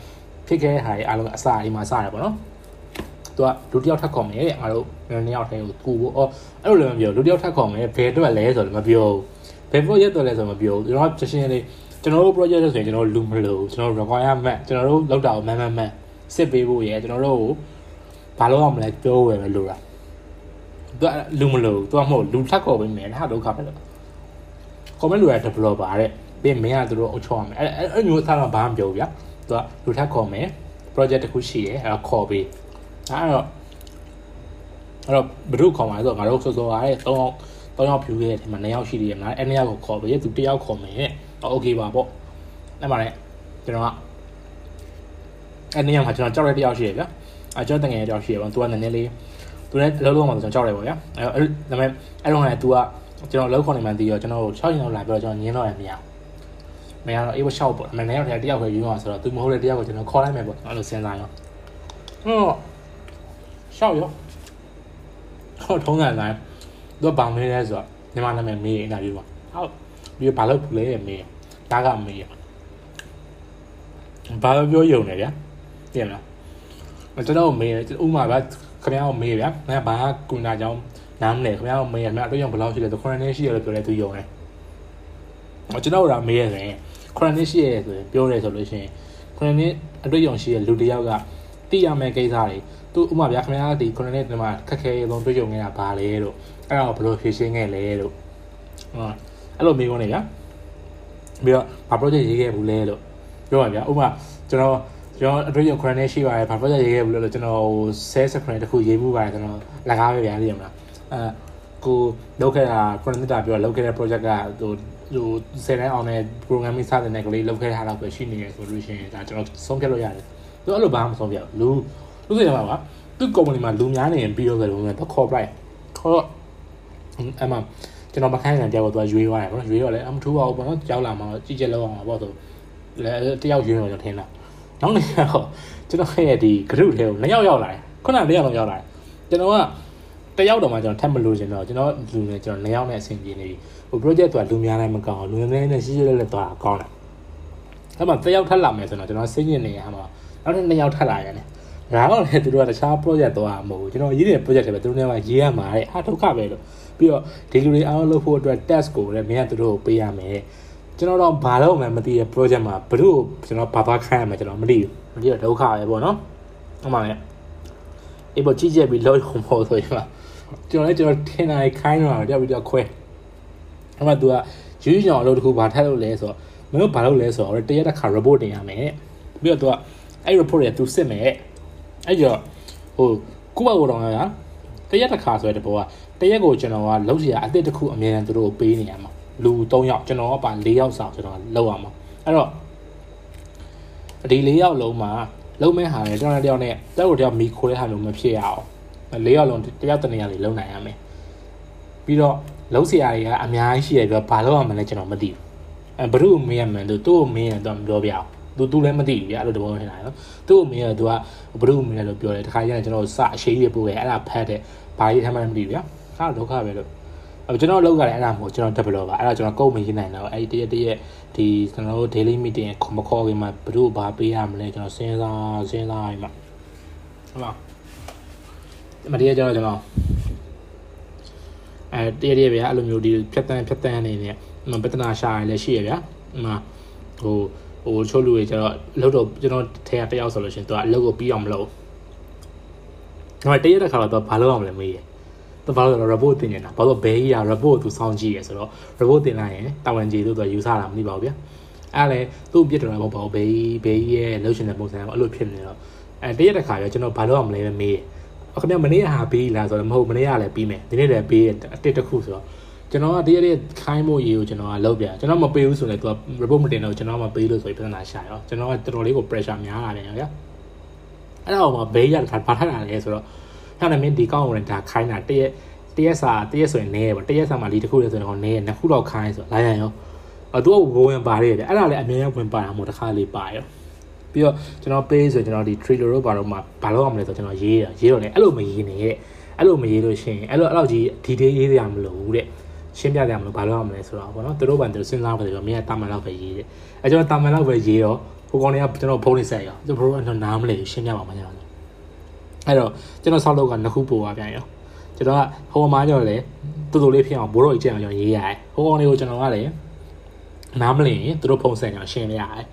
S1: ဖြစ်ခဲ့တဲ့ဟာတွေအားလုံးအစအိမ်မှာစရတယ်ပေါ့နော်သူကလူတယောက်ထပ်ခေါ်မယ်တဲ့ငါတို့နှစ်ယောက်ထဲကိုကူဖို့အော်အဲ့လိုလည်းမပြောလူတယောက်ထပ်ခေါ်မယ်ဘယ်အတွက်လဲဆိုတော့မပြောဘယ် project တော့လဲဆိုတော့မပြောကျွန်တော်ချက်ချင်းလေးကျွန်တော်တို့ project ဆိုရင်ကျွန်တော်လူမလို့ကျွန်တော် requirement ကျွန်တော်တို့လောက်တာကိုမန်မန်မန်စစ်ပေးဖို့ရယ်ကျွန်တော်တို့ဘာလို့အောင်မလဲပြောဝယ်ပဲလို့လား သူကလူမလို့သူကမဟုတ်လူထက်ကော်ပေးမယ်ဟာဒုက္ခပဲလို့ကွန်မန့်လူက developer တဲ့ပြီးမင်းကသူတို့အချောရမယ်အဲအဲ့မျိုးအစားတော့ဘာမှမပြောဘူးဗျာသူကလူထက်ခေါ်မယ် project တစ်ခုရှိတယ်အဲ့တော့ခေါ်ပေးအဲ့တော့အဲ့တော့ဘယ်လိုခေါ်မှာလဲဆိုတော့ငါတို့စောစောကတဲ့၃ယောက်၃ယောက်ဖြူခဲ့တယ်ဒီမှာ၂ယောက်ရှိတယ်မလားအဲ့၂ယောက်ကိုခေါ်ပေးသူ၁ယောက်ခေါ်မယ်ဟုတ် okay ပါပေါ့အဲ့မှာလည်းကျွန်တော်ကအဲ့၂ယောက်မှာကျွန်တော်ကြောက်တဲ့၁ယောက်ရှိတယ်ဗျာအဲ့ကျွန်တော်တငယ်တယောက်ရှိတယ်ဗျာသူကနည်းနည်းလေး သူလည်းလုံးလုံးမှာကျွန်တော်ကြောက်တယ်ပေါ့ဗျာအဲ့အဲ့ဒါပေမဲ့အဲ့တော့လည်း तू ကကျွန်တော်လောက်ခေါ်နေမှန်းသိရောကျွန်တော်ကို6ရင်လောက်လာပြီးတော့ကျွန်တော်ညင်းတော့ရမရမရတော့အေးဝရှောက်ပေါ့မနေ့ရောက်တဲ့တယောက်ပဲယူမှာဆိုတော့ तू မဟုတ်တဲ့တယောက်ကိုကျွန်တော်ခေါ်လိုက်မယ်ပေါ့အဲ့လိုစဉ်းစားရောဟောရှောက်ရောဟောထုံးစံတိုင်းသူကဘာမေးလဲဆိုတော့ညီမနာမည်မေးအင်တာဗျူးပါဟုတ်ပြီးဘာလို့လဲမေးဒါကမေးဘာလို့ပြောယုံနေဗျာသိရမလားကျွန်တော်မေးဥမာဗျာ ခင်ဗျားကိုမေးဗျာငါဘာကူနာကြောင်းနားမလဲခင်ဗျားကိုမေးရမြအတွက်ရောဘယ်လောက်ရှိလဲဆို9နှစ်ရှိရလို့ပြောတယ်သူယုံတယ်ကျွန်တော်ကမေးရတယ်9နှစ်ရှိရဆိုရင်ပြောတယ်ဆိုလို့ရှိရင်9နှစ်အတွက်ရောရှိရလူတစ်ယောက်ကသိရမယ့်ကိစ္စတွေသူဥမာဗျာခင်ဗျားဒီ9နှစ်ဒီမှာခက်ခဲဆုံးတွေ့ကြုံနေတာဘာလဲလို့အဲ့တော့ဘယ်လိုဖြေရှင်းခဲ့လဲလို့ဟုတ်အဲ့လိုမေးခွန်းနေဗျာပြီးတော့ဘာ project ရေးခဲ့ဘူးလဲလို့ပြောပါဗျာဥမာကျွန်တော် ကျွန်တော်အတွေ့အကြုံ credit ရှိပါတယ်ဘာ project ရေးခဲ့ဘူးလဲလို့ကျွန်တော်ဟို sales credit တခုရေးမှုပါတယ်ကျွန်တော်လကားပဲဗျာသိရမလားအဲကိုလုပ်ခဲ့တာ credit တာပြောလုပ်ခဲ့တဲ့ project ကဟိုဟိုဆယ်တန်းအောင်တဲ့ programming စတဲ့နယ်ကလေးလုပ်ခဲ့တာတော့ပဲရှိနေရဆိုလို့ရှိရင်ဒါကျွန်တော်ဆုံးဖြတ်လို့ရတယ်သူအဲ့လိုဘာမှမဆုံးဖြတ်ဘူးလူလူစိတ်ရမှာပါသူ company မှာလူများနေရင်ပြီးတော့ဆိုလို့တော့ခေါ်ပလိုက်ခေါ်အဲ့မှာကျွန်တော်မခိုင်းနိုင်တယောက်တော့ရွေးသွားတယ်ပေါ့နော်ရွေးတော့လည်းအမထူးပါဘူးပေါ့နော်ကြောက်လာမှာကြည့်ချက်လောက်အောင်ပါပေါ့ဆိုလဲတယောက်ရွေးတော့ကျွန်တော်ထင်လား နောက်နေ့တော့ကျွန်တော်ရဲ့ဒီ group ထဲကိုနှစ်ယောက်ရောက်လာတယ်ခုနကတစ်ယောက်တော့ရောက်လာတယ်ကျွန်တော်ကတယောက်တော့မှကျွန်တော်ထပ်မလို့ရှင်တော့ကျွန်တော်လူနဲ့ကျွန်တော်နှစ်ယောက်နဲ့အဆင်ပြေနေပြီဟို project ကလူများတိုင်းမကောင်းလူများနဲ့ရှိရှိလေးလေးသွားတာကောင်းတယ်အဲ့မှာတယောက်ထပ်လာမယ်ဆိုတော့ကျွန်တော်စိတ်ညစ်နေရမှာနောက်ထပ်နှစ်ယောက်ထပ်လာရတယ်ဒါတော့လေသူတို့ကတခြား project တော့မဟုတ်ဘူးကျွန်တော်ရေးတဲ့ project တွေပဲသူတို့ကရေးရမှာတဲ့ဟာဒုက္ခပဲလို့ပြီးတော့ဒီလူတွေအားလုံးလုပ်ဖို့အတွက် test ကိုလည်းမင်းကသူတို့ကိုပေးရမယ် ကျွန်တော်တော့ဘာလို့မှမသိတဲ့ project မှာဘလို့ကျွန်တော်ဘာဘာခိုင်းရမှာကျွန်တော်မသိဘူးမသိတော့ဒုက္ခပဲပေါ့နော်ဟုတ်ပါရဲ့အေးပေါ့ကြည့်ကြပြီးလောက်ခုံဖို့ဆိုရင်ပါကျွန်တော်လည်းကျွန်တော်ထင်တာခိုင်းတော့တယောက်ပြီးတယောက်ခွဲအဲ့မှာ तू ကယူးချောင်အလုပ်တစ်ခုဘာထက်လို့လဲဆိုတော့မင်းတို့ဘာလုပ်လဲဆိုတော့တရက်တစ်ခါ report တင်ရမယ်ပြီးတော့ तू ကအဲ့ report တွေ तू စစ်မယ်အဲ့ကြောဟိုကုဘကိုတော့ကတရက်တစ်ခါဆိုတဲ့ဘောကတရက်ကိုကျွန်တော်ကလုံးစီရအသစ်တစ်ခုအမြဲတမ်းသူတို့ပေးနေရမှာ လူ3ယောက်ကျွန်တော်ကပါ4ယောက်စာကျွန်တော်လောက်ရမှာအဲ့တော့ဒီ4ယောက်လုံးမှာလုံးမဲဟာတယ်ကျွန်တော်တယောက်နဲ့တက်ကိုတယောက်မီခိုးတဲ့ဟာမျိုးမဖြစ်ရအောင်4ယောက်လုံးတယောက်တနေရာလေးလုံနိုင်ရမယ်ပြီးတော့လုံးစီရတွေကအများကြီးရှိရပြီးတော့ဘာလို့ရမလဲကျွန်တော်မသိဘူးအဲဘရုမင်းရမှန်သူသူ့ကိုမင်းရတော့မပြောပြအောင်သူသူလည်းမသိဘူးဗျအဲ့လိုတဘောဖြစ်လာရောသူ့ကိုမင်းရသူကဘရုမင်းရလို့ပြောတယ်တခါကျရင်ကျွန်တော်စအရှိကြီးပို့ခဲ့အဲ့ဒါဖတ်တဲ့ဘာကြီးထမ်းမှမသိဘူးဗျဟာဒုက္ခပဲလို့အဲ့ ကျွန်တော်လောက်ကလည်းအဲ့ဒါမဟုတ်ကျွန်တော် developer အဲ့ဒါကျွန်တော်ကုတ်မရင်းနိုင်တော့အဲ့ဒီတရက်တရက်ဒီကျွန်တော်တို့ daily meeting ခေါ်မခေါ်ခင်မှာဘရုဘာပေးရမလဲကျွန်တော်စဉ်းစားစဉ်းစားရမှာဟုတ်လားမတရားကြတော့ကျွန်တော်အဲတရရဗျာအဲ့လိုမျိုးဒီဖြတ်တန်းဖြတ်တန်းနေနေပြဿနာရှာရလည်းရှိရဗျာဟိုဟိုဟိုချို့လူတွေကျတော့အလုပ်တော့ကျွန်တော်ထဲကတယောက်ဆိုလို့ရှင်သူကအလုပ်ကိုပြီးအောင်မလုပ်ဒါပေမဲ့တရက်တစ်ခါတော့ဘာလုပ်အောင်လဲမေးရသူ ဘာလို့လဲ report တင်နေတာဘာလို့ဘဲကြီးက report သူစောင့်ကြည့်ရဆိုတော့ report တင်လိုက်ရင်တာဝန်ကြီးသူတော့ယူဆတာမသိပါဘူးဗျာအဲ့လေသူ့ပြစ်တယ်တော့ဘာဘဲကြီးဘဲကြီးရဲ့လှုပ်ရှင်တဲ့ပုံစံကအဲ့လိုဖြစ်နေတော့အဲတရက်တစ်ခါရောကျွန်တော်ဘာလုပ်အောင်လဲမေးရခင်ဗျမနေ့ကဟာပြီးလားဆိုတော့မဟုတ်မနေ့ကလည်းပြီးမယ်ဒီနေ့လည်းပြီးအတစ်တစ်ခုဆိုတော့ကျွန်တော်ကတရက်တည်းခိုင်းဖို့ရေးကိုကျွန်တော်ကလုပ်ပြကျွန်တော်မပေးဘူးဆိုရင်သူက report မတင်တော့ကျွန်တော်မပေးလို့ဆိုပြီးပြဿနာရှာရောကျွန်တော်ကတော်တော်လေးကို pressure များလာတယ်ဗျာအဲ့တော့မှဘေးရတာဘာထတာလဲဆိုတော့ ဟာလည်းမင်းဒီကောင်းဝင်ဒါခိုင်းတာတရက်တရက်စာတရက်ဆိုရင်နည်းပေါ့တရက်စာမှာဒီတစ်ခုလေးဆိုရင်တော့နည်းနှစ်ခုတော့ခိုင်းဆိုလာရရောအတူကဝင်ပါရတယ်ဗျအဲ့ဒါလည်းအမြဲတမ်းဝင်ပါတာမို့တစ်ခါလေးပါရောပြီးတော့ကျွန်တော် page ဆိုကျွန်တော်ဒီ trailer တို့ဘာလို့မှဘာလို့ရမလဲဆိုကျွန်တော်ရေးရရေးတော့လေအဲ့လိုမရေးနဲ့အဲ့လိုမရေးလို့ရှိရင်အဲ့လိုအဲ့လောက်ကြီး detail ရေးရမလို့တဲ့ရှင်းပြကြမလို့ဘာလို့ရမလဲဆိုတော့ဗောနော်သူတို့ဘာသူစဉ်းစားပါတယ်ဆိုတော့မင်းကတာမန်လောက်ပဲရေးတယ်အဲကျွန်တော်တာမန်လောက်ပဲရေးတော့ဟိုကောင်တွေကကျွန်တော်ဖုန်းနေဆက်ရောသူဘရိုကတော့နားမလဲရှင်းပြပါမှညာ အဲ့တော့ကျွန်တော်ဆောက်လောက်ကနှစ်ခုပို့ပါပြန်ရောကျွန်တော်ကဟိုမှာကြော်လေတူတူလေးဖြစ်အောင်ဘိုးတော်ကြီးကြံအောင်ကျွန်တော်ရေးရတယ်ဟိုကောင်တွေကိုကျွန်တော်ကလည်းနားမလင်သူတို့ဖုန်းဆက်ကြအောင်ရှင်းပြရတယ်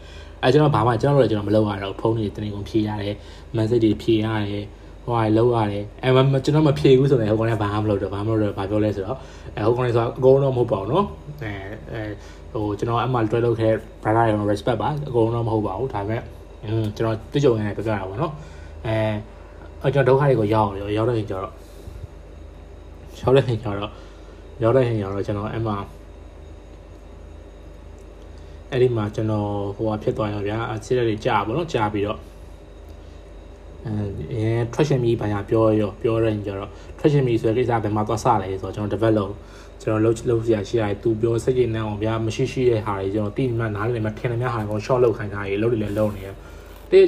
S1: အဲကျွန်တော်ဘာမှကျွန်တော်တို့လည်းကျွန်တော်မလုပ်ရတော့ဖုန်းတွေတင်ကုန်ဖြေရတယ် message တွေဖြေရတယ်ဟိုဟာလောက်ရတယ်အဲကျွန်တော်မဖြေဘူးဆိုရင်ဟိုကောင်ကဘာမှမလုပ်တော့ဘာမှမလုပ်တော့ဘာပြောလဲဆိုတော့အဲဟိုကောင်လေးဆိုတော့အကုန်လုံးမဟုတ်ပါဘူးเนาะအဲအဲဟိုကျွန်တော်အမှတွဲလုပ်ခဲ့ brother ရော respect ပါအကုန်လုံးမဟုတ်ပါဘူးဒါပေမဲ့อืมကျွန်တော်တွေ့ကြုံရတဲ့ပြပြတာပေါ့เนาะအဲ အကျွန်တော်ဒုက္ခတွေကိုရောက်ရောရောက်တဲ့ချိန်ကျတော့ရောက်တဲ့ချိန်ကျတော့ရောက်တဲ့ချိန်ကျတော့ကျွန်တော်အမှအဲ့ဒီမှာကျွန်တော်ဟိုဟာဖြစ်သွားရောဗျာအစစ်တွေကြာပါတော့ကြာပြီးတော့အဲ traction မီဘာညာပြောရောပြောရရင်ကျတော့ traction မီဆိုတဲ့ကိစ္စဘယ်မှာသွားစလဲဆိုတော့ကျွန်တော် develop ကျွန်တော်လုပ်လုပ်ရရှိရတယ်သူပြောစိတ်ကြီးနှံအောင်ဗျာမရှိရှိတဲ့ဟာတွေကျွန်တော်တိမှနားလည်မှထင်တယ်များဟာကို short လုပ်ခိုင်းတာတွေလုပ်တယ်လည်းလုပ်နေရတဲ့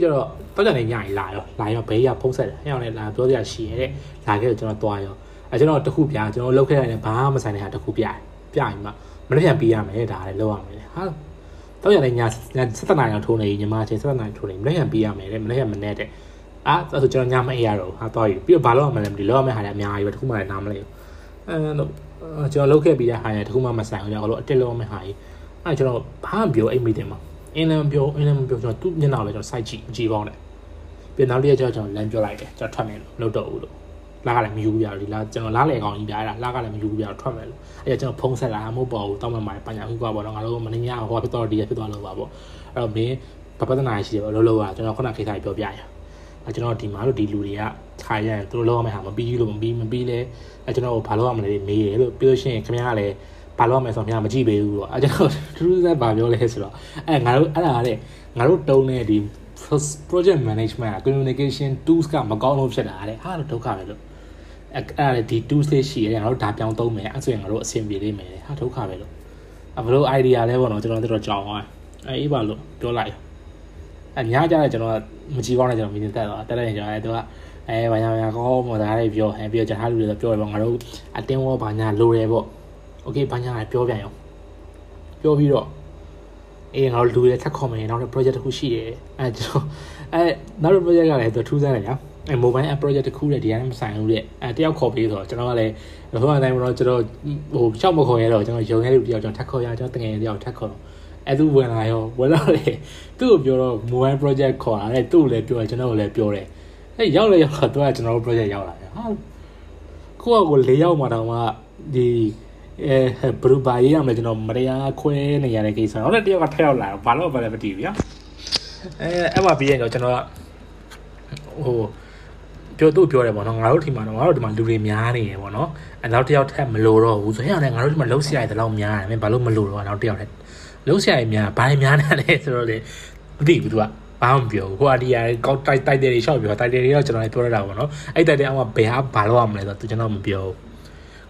S1: ကျတော့တော့ကြနေညရင်လာရောလာရောဘေးရဖုံးဆက်တယ်အဲ့အောင်လည်းလာပြောစရာရှိရတဲ့လာခဲ့တော့ကျွန်တော်သွားရောအဲကျွန်တော်တခုပြကျွန်တော်လုပ်ခဲ့ရတယ်ဘာမှမဆိုင်တဲ့ဟာတခုပြပြရင်မှမနေ့ပြန်ပြီးရမယ်ဒါလည်းလုပ်ရမယ်ဟာတော့ရတဲ့ည7နာရီထိုးနေညီမချင်း7နာရီထိုးနေမနေ့ပြန်ပြီးရမယ်တဲ့မနေ့ကမနေ့တဲ့အာဆိုကျွန်တော်ညမအေးရတော့ဟာတော့ပြီးတော့ဘာလို့မလဲမသိလောက်ရမယ့်ဟာလည်းအများကြီးပဲတခုမှလည်းနားမလဲအဲကျွန်တော်လုပ်ခဲ့ပြီးတဲ့ဟာလည်းတခုမှမဆိုင်ဘူးကျွန်တော်တို့အတက်လုံးမယ့်ဟာကြီးအဲကျွန်တော်ဘာမှပြောအိမ်မိတယ်မှာ အင်းလည်းမပြောအင်းလည်းမပြောကျွန်တော်သူ့မျက်နှာလည်းကျွန်တော်စိုက်ကြည့်ကြည့်ပေါင်းတယ်ပြန်နောက်တစ်ရက်ကျတော့ကျွန်တော်လမ်းပြောလိုက်တယ်ကျွန်တော်ထွက်မယ်လို့လုပ်တော့ဦးလို့လာကလည်းမယူဘူးပြဒီလာကျွန်တော်လာလေကောင်းကြီးပြအဲ့ဒါလာကလည်းမယူဘူးပြထွက်မယ်လို့အဲ့ကျွန်တော်ဖုံးဆက်လာမဟုတ်ပါဘူးတောင်းမှမှာပညာခုကပေါ့နော်ငါတို့မင်းညဟိုဖြစ်တော့ဒီရဖြစ်သွားလို့ပါပေါ့အဲ့တော့မင်းပပဒနာရှိတယ်ပေါ့လုံးလုံးကကျွန်တော်ခုနခိထားပြောပြရအဲကျွန်တော်ဒီမှာလို့ဒီလူတွေကခါရရင်သူတို့လောက်ရမယ့်ဟာမပြီးလို့မပြီးမပြီးလဲအဲကျွန်တော်ဘာလို့ရမလဲမေးတယ်လို့ပြောရှင်ခင်ဗျားကလည်း ဘာလို့ရမလဲဆိုတော့ခင်ဗျားမကြည့်ပေးဘူးတော့အဲကျွန်တော်ထူးထူးဆန်းဘာပြောလဲဆိုတော့အဲငါတို့အဲ့ဒါတဲ့ငါတို့တုံးတဲ့ဒီ project management communication tools ကမကောင်းလို့ဖြစ်တာတဲ့ဟာတော့ဒုက္ခပဲလို့အဲ့အဲ့ဒါဒီ tools လေးရှိရတယ်ငါတို့ဒါပြောင်းသုံးမယ်အဲ့ဆိုရင်ငါတို့အဆင်ပြေလိမ့်မယ်ဟာဒုက္ခပဲလို့အဘလို့ idea လဲပေါ့နော်ကျွန်တော်တို့တော့ကြောင်သွားအဲအေးပါလို့ပြောလိုက်အများကြတဲ့ကျွန်တော်မကြည့်ကောင်းတဲ့ကျွန်တော်မီတင်တက်သွားတက်တဲ့ကျွန်တော်အဲသူကအဲဘာညာဘာကောမသားတွေပြောအဲပြီးတော့ကျွန်တော်လူတွေပြောတယ်ပေါ့ငါတို့အတင်းဝဘာညာလိုတယ်ပေါ့ โอเคဘာညာပြောပြန်ရောပြောပြီးတော့အေးငါတို့လူတွေထပ်ခေါ်မယ်နောက်တစ် project တစ်ခုရှိတယ်အဲကျွန်တော်အဲနောက်တစ် project ကလည်းသူထူးဆန်းတယ်ညာအဲ mobile app project တစ်ခုနဲ့ဒီတိုင်းမဆိုင်ဘူးတဲ့အဲတယောက်ခေါ်ပြီးဆိုတော့ကျွန်တော်ကလည်းဟိုအတိုင်းတော့ကျွန်တော်ဟိုရှောက်မခေါ်ရတော့ကျွန်တော်ရုံရဲလူတယောက်ကျွန်တော်ထပ်ခေါ်ရကျွန်တော်တကယ်တယောက်ထပ်ခေါ်တော့အဲ့သူဝင်လာရောဝင်လာလေသူ့ကိုပြောတော့ mobile project ခေါ်တာလေသူ့ကိုလည်းပြောတယ်ကျွန်တော်ကိုလည်းပြောတယ်အဲ့ရောက်လေရောက်တော့သူကကျွန်တော်တို့ project ရောက်လာတယ်ဟာကိုကကို၄ရောက်မှတော့မှဒီ အဲဘရူဘာရေးရမယ်ကျွန်တော်မတရားခွဲနေရတဲ့ကိစ္စတော့လည်းတယောက်ကထက်ရောက်လာတော့ဘာလို့ဘာလဲမသိဘူးဗျာအဲအဲ့မှာပြီးရင်တော့ကျွန်တော်ကဟိုပြောသူ့ပြောတယ်ပေါ့နော်ငါတို့ဒီမှာတော့ငါတို့ဒီမှာလူတွေများနေတယ်ပေါ့နော်အဲနောက်တစ်ယောက်ထက်မလိုတော့ဘူးဆိုရင်လည်းငါတို့ဒီမှာလှုပ်ရှားရတဲ့လောက်များတယ်မင်းဘာလို့မလိုတော့နောက်တစ်ယောက်ထက်လုံးဆရာကြီးများဘာတွေများနေလဲဆိုတော့လေမသိဘူးသူကဘာမှမပြောဘူးဟိုအဒီယာကောက်တိုက်တိုက်တယ်တွေရှောက်ပြောတိုက်တယ်တွေတော့ကျွန်တော်လည်းပြောရတာပေါ့နော်အဲ့တိုက်တယ်အောင်ကဘယ်ဟာဘာလို့ရမလဲဆိုတော့သူကျွန်တော်မပြောဘူး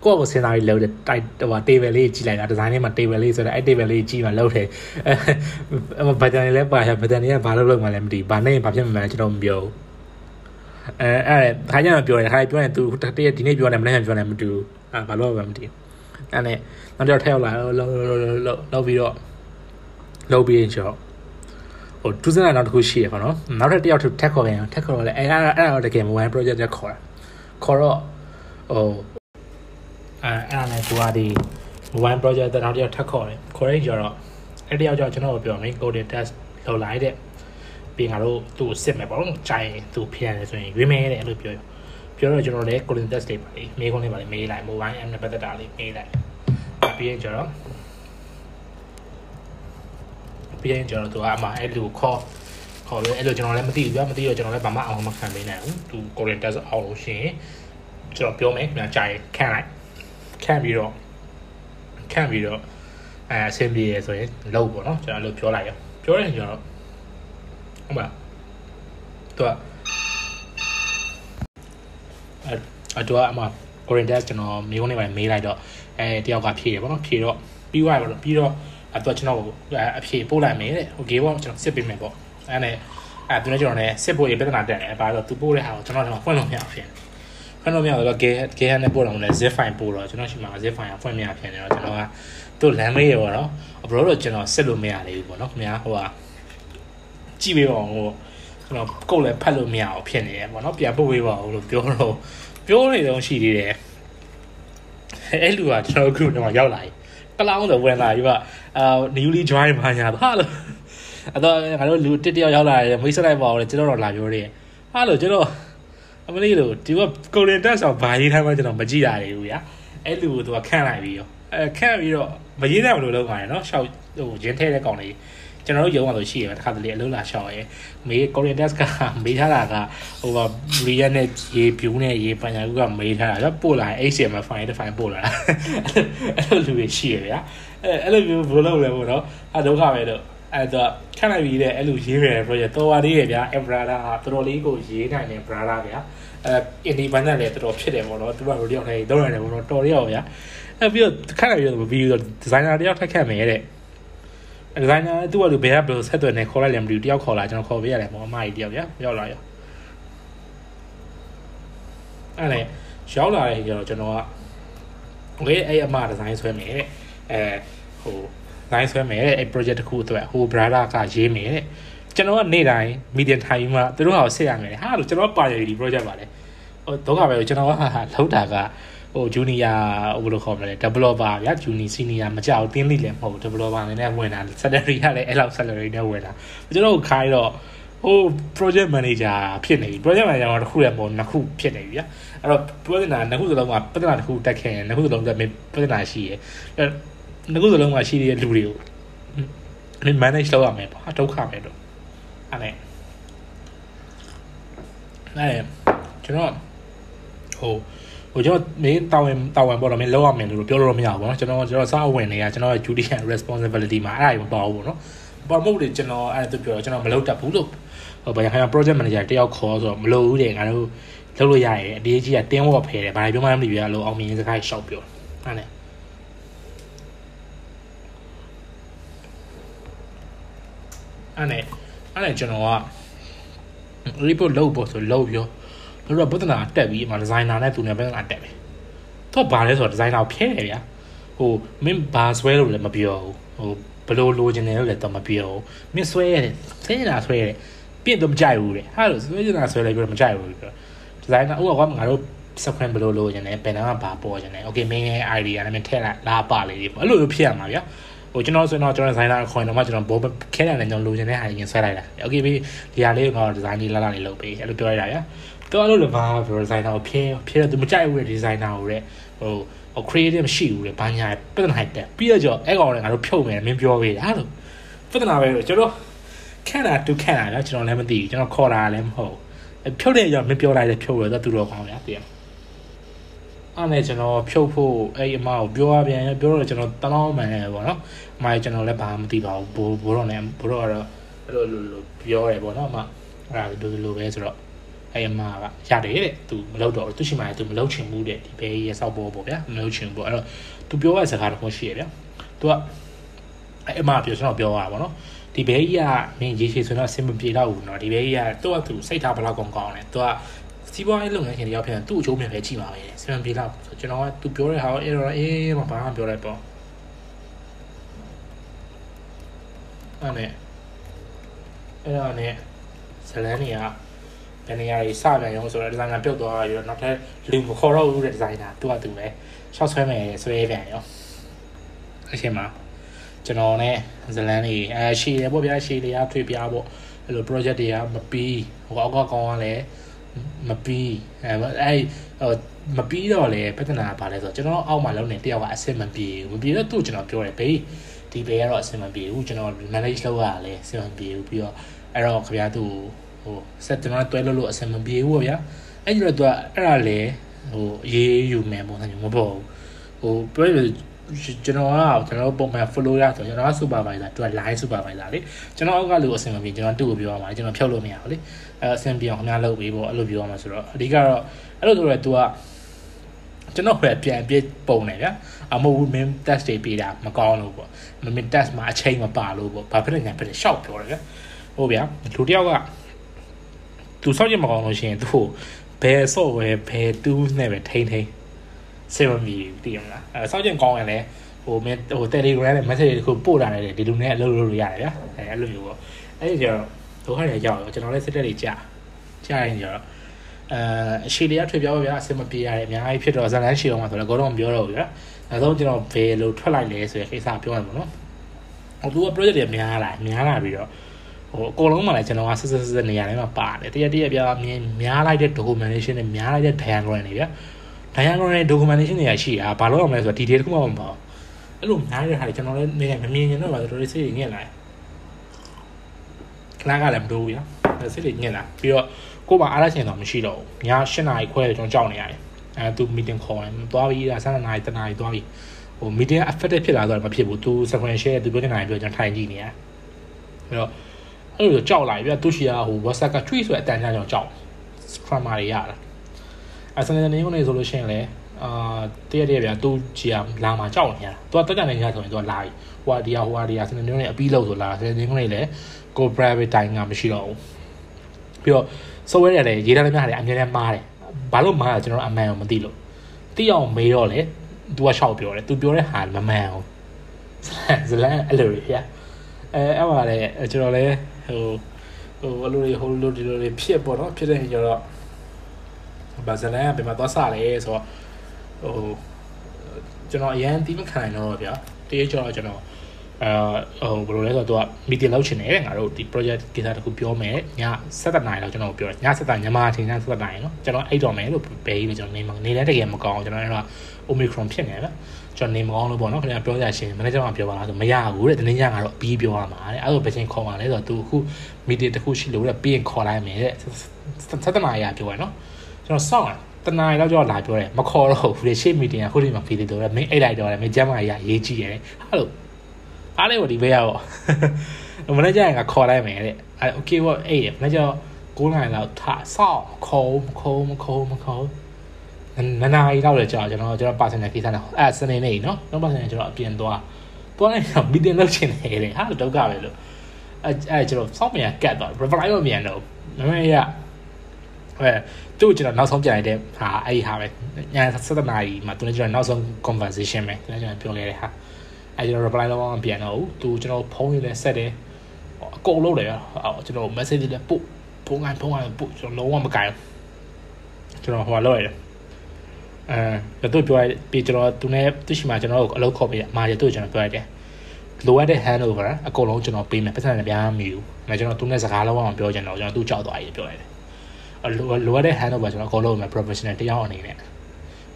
S1: ကိုယ့်ကိုစဉ်းစားပြီးလုပ်တယ်တိုက်ဟို table လေးကြည့်လိုက်တာ design လေးမှာ table လေးဆိုတော့အဲ့ table လေးကြည့်မှလုပ်တယ်အဲဘတ်တန်လေးလည်းပါရဘတ်တန်လေးကဘာလို့လုပ်မှလည်းမသိဘူးဘာနဲ့ဘာဖြစ်မှန်းကျွန်တော်မပြောဘူးအဲအဲ့ခါကျမှပြောတယ်ခါပြောရင် तू တရက်ဒီနေ့ပြောတယ်မနေ့ကပြောတယ်မတူဘူးအဲဘာလို့လဲမသိဘူးအဲ့နဲ့နောက်တော့ထည့်ရောက်လာလောက်လောက်လောက်ပြီးတော့လောက်ပြီးရင်ကျော်ဟိုသူစနာနောက်တစ်ခုရှိရပါတော့နောက်ထပ်တစ်ယောက်ထက်ခေါ်ရင်ထက်ခေါ်တော့လဲအဲ့အဲ့အဲ့တော့တကယ် mobile project ခေါ်တာခေါ်တော့ဟို အဲအဲ့ဒါနဲ့သူကဒီ mobile project တဲ့နောက်တစ်ယောက်ထက်ခေါ်တယ်ခေါ်ရင်ကျော်တော့အဲ့တယောက်ကျော်ကျွန်တော်ပြောမယ် coding test လုပ်လိုက်တဲ့ပြီးငါတို့သူ့စစ်မယ်ပေါ့နော်ကြိုင်သူဖျက်တယ်ဆိုရင်ရွေးမယ်တဲ့အဲ့လိုပြောပြောတော့ကျွန်တော်လည်း coding test တွေပါလေမေးခွန်းလေးပါလေမေးလိုက် mobile app နဲ့ပတ်သက်တာလေးမေးလိုက်ပြီးရင်ကျတော့ပြီးရင်ကျတော့သူကအမှအဲ့လူခေါ်ခေါ်လို့အဲ့လိုကျွန်တော်လည်းမသိဘူးပြမသိတော့ကျွန်တော်လည်းဘာမှအောင်မခံပေးနိုင်ဘူးသူ Korean test အောင်လို့ရှိရင်ကျွန်တော်ပြောမယ်ခင်ဗျာကြာရင်ခံလိုက် ခံပြီးတော့ခံပြီးတော့အဲအဆင်ပြေရဆိုရင်လုပ်ပေါ့နော်ကျွန်တော်လို့ပြောလိုက်ရောပြောရင်ကျတော့ဟုတ်ပါသူကအဲအတူအမှ Korean test ကျွန်တော်မျိုးနေပါမေးလိုက်တော့အဲတယောက်ကဖြေတယ်ပေါ့နော်ဖြေတော့ပြီးသွားပြီပေါ့ပြီးတော့အဲ့တော့ကျွန်တော်အဖြေပို့လိုက်မယ်တဲ့โอเคပေါ့ကျွန်တော်စစ်ပေးမယ်ပေါ့အဲ့နဲ့အဲ့သူနဲ့ကျွန်တော်လည်းစစ်ဖို့ရပြဿနာတက်တယ်ဘာလို့သူပို့တဲ့ဟာကိုကျွန်တော်ကျွန်တော်ဖွင့်လို့မရဖြစ် ဖွင့်လို့မရတော့ gay gay နဲ့ပို့တော့လည်း zip file ပို့တော့ကျွန်တော်ရှိမှာ zip file ဖွင့်မရဖြစ်နေတော့ကျွန်တော်ကသူ့လမ်းမေးရပေါ့နော်အဘရောတော့ကျွန်တော်စစ်လို့မရသေးဘူးပေါ့နော်ခင်ဗျာဟိုကကြည့်ပေးပါဦးဟိုကျွန်တော်ကုတ်လည်းဖတ်လို့မရအောင်ဖြစ်နေတယ်ပေါ့နော်ပြန်ပို့ပေးပါဦးလို့ပြောတော့ပြောနေတော့ရှိသေးတယ်အဲ့လူကကျွန်တော် group ထဲမှာရောက်လာပြီကလောင်းဆိုဝင်လာပြီကအာ newly join ဘာညာဟာလို့အဲ့တော့ငါတို့လူတစ်တယောက်ရောက်လာတယ်မိတ်ဆက်လိုက်ပါဦးလေကျွန်တော်တော့လာပြောတယ်ဟာလို့ကျွန်တော် အမလေးလို့ဒီကကိုရင်တက်ဆောင်ဘာရေးထားမှကျွန်တော်မကြည့်ရသေးဘူးဗျာအဲ့လူကိုသူကခန့်လိုက်ပြီးရောအဲခန့်ပြီးတော့မရေးနိုင်ဘူးလို့လုပ်ပါရနော်ရှောက်ဟိုရင်းထဲတဲ့ကောင်လေးကျွန်တော်တို့ရုံးအောင်ဆိုရှိရတခါတလေအလုံးလာရှောက်ရဲမေး Korean desk ကမေးထားတာကဟိုက React နဲ့ရေး view နဲ့ရေးပညာကူကမေးထားတာတော့ပို့လာ HTML file တစ် file ပို့လာအဲ့လိုလူတွေရှိရဗျာအဲ့အဲ့လိုမျိုးဘယ်လိုလဲပေါ့နော်အဲဒုက္ခပဲတော့ အဲ့တော့ခဏပြီးတဲ့အဲ့လိုရေးရတဲ့ project တော်ပါသေးရဲ့ဗျာ Ebrada ဟာတော်တော်လေးကိုရေးနိုင်တယ် Brada ဗျာအဲ independent လည်းတော်တော်ဖြစ်တယ်ပေါ့နော်သူကတို့တယောက်တည်းသုံးရတယ်ပေါ့နော်တော်ရရောဗျာအဲ့ပြီးတော့ခဏပြီးတော့ video designer တယောက်ထပ်ခတ်မယ်တဲ့ designer သူကလူဘယ်ကဘယ်လိုဆက်သွယ်နေခေါ်လိုက်လဲမသိဘူးတယောက်ခေါ်လာကျွန်တော်ခေါ်ပေးရတယ်ပေါ့အမကြီးတယောက်ဗျာရောက်လာရောအဲ့လေရောက်လာတဲ့အခါကျတော့ကျွန်တော်က okay အဲ့အမ design ဆွဲမယ်တဲ့အဲဟို ဒီဇိုင်းဆွဲမယ်တဲ့အဲ့ project တစ်ခုအတွက်ဟို brother ကရေးမယ်တဲ့ကျွန်တော်ကနေ့တိုင်း medium time မှာသူတို့ဟာဆက်ရမယ်ဟာလို့ကျွန်တော်ပါရဒီ project ပါလေဟိုဒုက္ခပဲကျွန်တော်ကလောက်တာကဟို junior ဟိုဘယ်လိုခေါ်မလဲ developer ဗျာ junior senior မကြောက်တင်းလိလည်းမဟုတ် developer အနေနဲ့ဝင်တာ salary ကလည်းအဲ့လောက် salary နဲ့ဝင်တာကျွန်တော်ခိုင်းတော့ဟို project manager ဖြစ်နေပြီ project manager ကတစ်ခုလည်းမဟုတ်နှစ်ခုဖြစ်နေပြီဗျာအဲ့တော့ project နာနှစ်ခုစလုံးကပြဿနာတစ်ခုတက်ခဲ့ရင်နှစ်ခုစလုံးတက်ပြဿနာရှိရယ် အဲ့နှစ်ခုစလုံးမှာရှိတဲ့လူတွေကိုမင်း manage လုပ်ရမယ်ပေါ့ဒုက္ခပဲတော့အဲ့နဲ့အဲ့ကျွန်တော်ဟိုဟိုကျွန်တော်မင်းတာဝန်တာဝန်ပေါ်တော့မင်းလောက်ရမယ်လို့ပြောလို့မရဘူးပေါ့နော်ကျွန်တော်ကျွန်တော်စာအဝင်တွေကကျွန်တော်ရဲ့ duty and responsibility မှာအဲ့ဒါကြီးမပေါ့ဘူးပေါ့နော်ပေါ်မဟုတ်လေကျွန်တော်အဲ့ဒါပြောတော့ကျွန်တော်မလုပ်တတ်ဘူးလို့ဟိုဘာခင်ဗျာ project manager တယောက်ခေါ်ဆိုတော့မလုပ်ဘူးတဲ့ငါတို့လုပ်လို့ရရဲ့အတေးကြီးကတင်းဝေါ်ဖယ်တယ်ဘာပြောမှမသိဘူးလို့အောင်မြင်စကားရှောက်ပြောအဲ့နဲ့ အဲ့နဲ့အဲ့နဲ့ကျွန်တော်က report လုပ်ဖို့ဆိုလုပ်ပြောတို့တော့ပြဿနာတက်ပြီးအမှဒီဇိုင်နာနဲ့သူနဲ့ပြဿနာတက်ပြီတော့ဘာလဲဆိုတော့ဒီဇိုင်နာကိုဖျဲတယ်ဗျာဟိုမင်းဘာဆွဲလို့လည်းမပြောဘူးဟိုဘလို့လိုချင်တယ်လို့လည်းတော့မပြောဘူးမင်းဆွဲရတယ်ဆွဲနေတာဆွဲရတယ်ပြင့်တော့မကြိုက်ဘူးတဲ့ဟာလို့ဆွဲနေတာဆွဲလိုက်ပြီးတော့မကြိုက်ဘူးပြောဒီဇိုင်နာဥပမာကငါတို့ subscribe ဘလို့လိုချင်တယ်ဘယ်နှကဘာပေါ်ချင်တယ် okay မင်းရဲ့ idea နဲ့မင်းထည့်လိုက်လာပါလေဒီပေါ့အဲ့လိုလိုဖြစ်ရမှာဗျာ ဟိုကျွန်တော်ဆိုရင်တော့ကျွန်တော်ဒီဇိုင်နာခေါ်ရင်တော့ကျွန်တော်ဘောခဲတယ်လည်းကျွန်တော်လိုချင်တဲ့ဟာရင်ဆွဲလိုက်တာ။ Okay ပြီဒီဟာလေးကတော့ဒီဇိုင်းလေးလာလာလေးလုပ်ပေးအဲ့လိုပြောရတာဗျာ။သူအဲ့လိုလည်းဘာပြောဒီဇိုင်နာကိုဖျဲဖျဲတော့သူမကြိုက်ဘူးတဲ့ဒီဇိုင်နာကိုတဲ့ဟိုဟို creative မရှိဘူးတဲ့ဘာညာပြဿနာတက်ပြီးတော့ကျွန်တော်အဲ့ကောင်လည်းငါတို့ဖြုတ်မယ်မင်းပြောပေးတာလို့ပြဿနာပဲကျွန်တော်ခန့်တာတူခန့်တာနော်ကျွန်တော်လည်းမသိဘူးကျွန်တော်ခေါ်တာလည်းမဟုတ်ဖြုတ်တဲ့ကြောင့်မပြောလိုက်တဲ့ဖြုတ်ရတော့သူတော်ကောင်းဗျာတည် အဲ့နဲ့ကျွန်တော်ဖြုတ်ဖို့အဲ့အမကိုပြောရပြန်ပြောတော့ကျွန်တော်တလောင်းမှန်တယ်ပေါ့နော်အမကျွန်တော်လည်းဘာမှမသိပါဘူးဘိုးဘိုးတော့လည်းဘိုးတော့ကတော့အဲ့လိုလိုလိုပြောရဲပေါ့နော်အမအဲ့ဒါလိုလိုပဲဆိုတော့ အဲ့အမကရတယ်တဲ့သူမလုပ်တော့သူရှိမှလည်းသူမလုပ်ချင်ဘူးတဲ့ဒီဘဲရဲ့စောက်ပေါ်ပေါ့ဗျာမလုပ်ချင်ဘူးပေါ့အဲ့တော့သူပြောရတဲ့စကားတစ်ခုရှိရဗျာသူကအဲ့အမပြောကျွန်တော်ပြောရတာပေါ့နော်ဒီဘဲကြီးကမင်းရေရှည်ဆိုတော့အဆင်မပြေတော့ဘူးเนาะဒီဘဲကြီးကသူ့ကသူစိတ်ထားဘလောက်ကောင်းကောင်းလဲသူက စီးပွားရေးလုပ်ငန်းရှင်တယောက်ဖြစ်သူ့အကျိုးမြင်ပဲကြည့်ပါပဲအဆင်မပြေတော့ဆိုကျွန်တော်ကသူပြောတဲ့ဟာကိုအဲ့တော့အေးမဘာမှပြောလိုက်ပေါ့အဲ့နဲ့အဲ့တော့ねဇလန်းနေကဘယ်နေရာကြီးစပြန်ရောဆိုတော့ဒီဇိုင်နာပြုတ်သွားပြီးတော့နောက်ထပ်လူမခေါ်တော့ဘူးတဲ့ဒီဇိုင်နာသူကသူပဲရှောက်ဆွဲမယ်ဆွဲပြန်ရောအရှင်မှာကျွန်တော်နဲ့ဇလန်းနေအဲရှည်တယ်ပေါ့ဗျာရှည်လေးအားထွေပြားပေါ့အဲ့လို project တွေကမပြီးဟိုအောက်ကကောင်းကလည်း မပြီးအဲအဲ့ဟိုမပြီးတော့လေပြဿနာပါလဲဆိုတော့ကျွန်တော်အောက်မှာလုံးနေတယောက်ကအဆင်မပြေဘူးမပြေတော့သူ့ကျွန်တော်ပြောတယ်ဘေးဒီဘေးကတော့အဆင်မပြေဘူးကျွန်တော် manage လုပ်ရတာလေအဆင်မပြေဘူးပြီးတော့အဲ့တော့ခင်ဗျားသူ့ဟိုဆက်ကျွန်တော်တွဲလို့လို့အဆင်မပြေဘူးပေါ့ဗျာအဲ့ဒီတော့သူကအဲ့ဒါလေဟိုရေးယူမယ်ပုံစံမျိုးမပေါ့ဟိုပြောရ ကျွန်တော်ကကျွန်တော်ပုံမှန် follow ရဆိုကျွန်တော်က supervisor သူက line supervisor လေကျွန်တော်အောက်ကလူအဆင်မပြေကျွန်တော်သူ့ကိုပြောရမှာကျွန်တော်ဖြုတ်လို့မရဘူးလေအဲအဆင်ပြေအောင်ခင်ဗျားလုပ်ပေးပေါ့အဲ့လိုပြောရမှာဆိုတော့အဓိကတော့အဲ့လိုဆိုတော့ तू ကကျွန်တော်ပဲပြန်ပြပုံနေဗျာအမဟုတ်ဘူး min test တွေပေးတာမကောင်းလို့ပေါ့ min test မှာအချိန်မပါလို့ပေါ့ဘာဖြစ်လဲညာဖြစ်တယ်ရှောက်ပြောတယ်ဗျာဟုတ်ဗျာလူတယောက်ကသူစောင့်ကြည့်မကောင်းလို့ရှိရင်သူ့ဘယ် software ဘယ် tools နဲ့ပဲထိန်းထိန်း စေမမီတည်ရမလားအဲစောင့်ကြည့်ကောင်းရင်လည်းဟိုမင်းဟို Telegram နဲ့ message တခုပို့လာတယ်ဒီလူနဲ့အလုပ်လုပ်လို့ရတယ်ဗျာအဲအဲ့လိုမျိုးပေါ့အဲ့ဒီကျတော့ဒုက္ခတွေကြောက်ကျွန်တော်လည်းစစ်တက်တွေကြာကြာရင်ကျတော့အဲအရှိလေးထွေပြောပါဗျာအစမပြေရတယ်အများကြီးဖြစ်တော့ဇလန်းရှည်အောင်မှာဆိုတော့ကိုတော့မပြောတော့ဘူးဗျာအဲတော့ကျွန်တော်ဘယ်လိုထွက်လိုက်လဲဆိုတဲ့ကိစ္စပြောရမှာနော်ဟိုသူက project တွေများလာများလာပြီးတော့ဟိုအကုန်လုံးမှလည်းကျွန်တော်ကဆက်ဆက်ဆက်နေရာထဲမှာပါတယ်တရက်တရက်ပြမြင်များလိုက်တဲ့ documentation တွေများလိုက်တဲ့ diagram တွေဗျာ diagram တွေ documentation တွေရှိတာဘာလို့အောင်လဲဆိုတော့ detail တစ်ခုမှမပေါ့အဲ့လိုများတဲ့ဟာတွေကျွန်တော်လည်းနေမမြင်ရင်တော့ပါတော်တော်စိတ်ညစ်လာတယ်ခလားကလည်းမတိုးဘူးဗျာစိတ်တွေညစ်လာပြီးတော့ကို့မှာအားရချင်တော့မရှိတော့ဘူးည7နာရီခွဲကျွန်တော်ကြောက်နေရတယ်အဲသူ meeting ခေါ်တယ်သွားပြီးတာ7နာရီ7နာရီသွားပြီးဟို meeting affected ဖြစ်လာတော့မဖြစ်ဘူးသူ screen share သူပြောနေတာပြောကျွန်တော်ထိုင်ကြည့်နေရအဲ့တော့အဲ့လိုကြောက်လာပြီပြသူရှိရဟို WhatsApp က tweet ဆိုတဲ့အတန်းကြောင့်ကြောက် scrum တွေရတာ အဲစနေနေ့ကနေဆိုလို့ရှိရင်လည်းအာတရက်တရက်ဗျာသူကြီးကလာမှာကြောက်နေရတာသူကတက်တက်နေရဆိုရင်သူကလာပြီဟိုဟာဒီဟာဟိုဟာဒီဟာစနေနေ့ကနေအပြီးလို့ဆိုလာစနေနေ့ကနေလည်းကို private time ကမရှိတော့ဘူးပြီးတော့ software တွေလည်းရေးထားတဲ့များတယ်အများနဲ့မားတယ်ဘာလို့မားလဲကျွန်တော်အမှန်ကိုမသိလို့သိအောင်မေးတော့လေ तू ကရှောက်ပြောတယ် तू ပြောတဲ့ဟာမမှန်ဘူးဇလန်အဲ့လိုရပြအဲအဲ့ပါလေကျွန်တော်လည်းဟိုဟိုအလိုတွေဟိုလိုဒီလိုတွေဖြစ်ပေါ့နော်ဖြစ်တဲ့ကျတော့ ဘာဇလန်ကဘယ်မှာသွားစလဲဆိုတော့ဟိုကျွန်တော်အရန်တီးမခံနိုင်တော့ဗျာတရေကျော်ကျွန်တော်အဲဟိုဘယ်လိုလဲဆိုတော့သူက meeting လုပ်ချင်တယ်ငါတို့ဒီ project ကိစ္စတခုပြောမယ်ည7နာရီလောက်ကျွန်တော်ပြောတယ်ည7နာရီညမာထင်ည7နာရီနော်ကျွန်တော်အိတ်တော်မယ်လို့ဘယ်ကြီးကျွန်တော်နေမနေလည်းတကယ်မကောင်းကျွန်တော်အဲ့တော့ omicron ဖြစ်နေတယ်ကျွန်တော်နေမကောင်းလို့ပေါ့နော်ခင်ဗျာပြောကြရှင်မနေ့ကမှပြောပါလားဆိုမရဘူးတဲ့တနေ့ညကတော့ပြီးပြောရမှာတဲ့အဲ့လိုပဲချင်းခေါ်ပါလဲဆိုတော့သူအခု meeting တခုရှိလို့တဲ့ပြီးရင်ခေါ်လိုက်မယ်တဲ့7နာရီကပြောရနော် ကျွန်တော်စောင့်တနားရီလောက်ကျော်လာပြောတယ်မခေါ်တော့ဘူးလေရှေ့ meeting ကခုဒီမှာ feed တယ်တော့မင်းအိတ်လိုက်တော့တယ်မင်းကျမ်းမာရေးရေးကြည့်ရတယ်ဟာလို့အားလေးကိုဒီဘေးရပေါ့မနေ့ကျရင်ကခေါ်လိုက်မယ်တဲ့အဲโอเคပေါ့အေးမနေ့ကျ9နာရီလောက်ထဆောက်ခေါ်မခေါ်မခေါ်မခေါ်နနာရီလောက်လည်းကြာကျွန်တော်ကျွန်တော် personal ကိစ္စနဲ့အဲစနေနေ့နော်တော့ personal ကျွန်တော်အပြင်သွားသွားလိုက်တော့ meeting လုပ်ချင်တယ်လေဟာဒုက္ခပဲလို့အဲအဲကျွန်တော်စောင့်မြန်ကတ်တော့ reply မမြန်တော့မမေရအဲ သူ့ကျွန်တော်နောက်ဆုံးပြန်လိုက်တဲ့ဟာအဲ့ဒီဟာပဲည7နာရီမှာသူလည်းကျွန်တော်နောက်ဆုံး conversation ပဲသူလည်းကျွန်တော်ပြောခဲ့တဲ့ဟာအဲကျွန်တော် reply တော့မပြန်တော့ဘူးသူကျွန်တော်ဖုန်းလေးလည်းဆက်တယ်အကုန်လုံးတယ်အော်ကျွန်တော် message တွေလည်းပို့ဖုန်းကန်ဖုန်းကန်ပို့ကျွန်တော်လုံးဝမကြိုင်ကျွန်တော်ဟိုလောက်ရတယ်အဲသူပြောရပြီးကျွန်တော်သူနဲ့သူရှိမှကျွန်တော်ကိုအလုပ်ခေါ်ပေးတယ်အမားရသူ့ကျွန်တော်ပြောရတယ်လိုအပ်တဲ့ handover အကုန်လုံးကျွန်တော်ပေးမယ်ပတ်စံလည်းပြားမမီဘူး။ဒါကျွန်တော်သူနဲ့စကားလုံးအောင်ပြောချင်တော့ကျွန်တော်သူ့ကြောက်သွားပြီပြောရတယ်။ လိုလိုအပ်တဲ့ handover ကျွန်တော်အကုန်လုံးမယ် professional တယောက်အနေနဲ့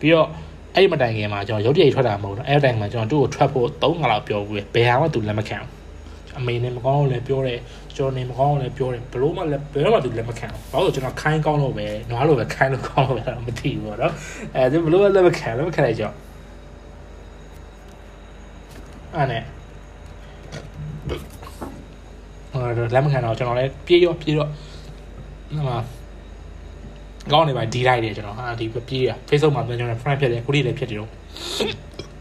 S1: ပြီးတော့အဲ့ဒီမတိုင်ခင်မှာကျွန်တော်ရုပ်တရက်ထွက်တာမဟုတ်တော့အဲ့ဒီတိုင်မှာကျွန်တော်သူ့ကိုထွက်ဖို့၃ငါလောက်ပြောဘူးပဲဘယ်ဟာမှသူလက်မခံဘူးအမေနဲ့မကောင်းလို့လည်းပြောတယ်ကျွန်တော်နေမကောင်းလို့လည်းပြောတယ်ဘလို့မှလည်းဘယ်တော့မှသူလက်မခံဘူးဘာလို့ကျွန်တော်ခိုင်းကောင်းလို့ပဲနွားလို့ပဲခိုင်းလို့ကောင်းလို့ပဲမသိဘူးပေါ့နော်အဲဒီဘလို့လည်းမခံလည်းမခံလိုက်ကြောအဲ့နဲ့ဟိုလက်မခံတော့ကျွန်တော်လည်းပြေးရောပြေးတော့ဟိုမှာ ကောင်းနေပါဒီလိုက်တယ်ကျွန်တော်ဟာဒီပြေးရ Facebook မှာကျွန်တော် friend ဖြစ်တယ်ခုထိလည်းဖြစ်တယ်တော့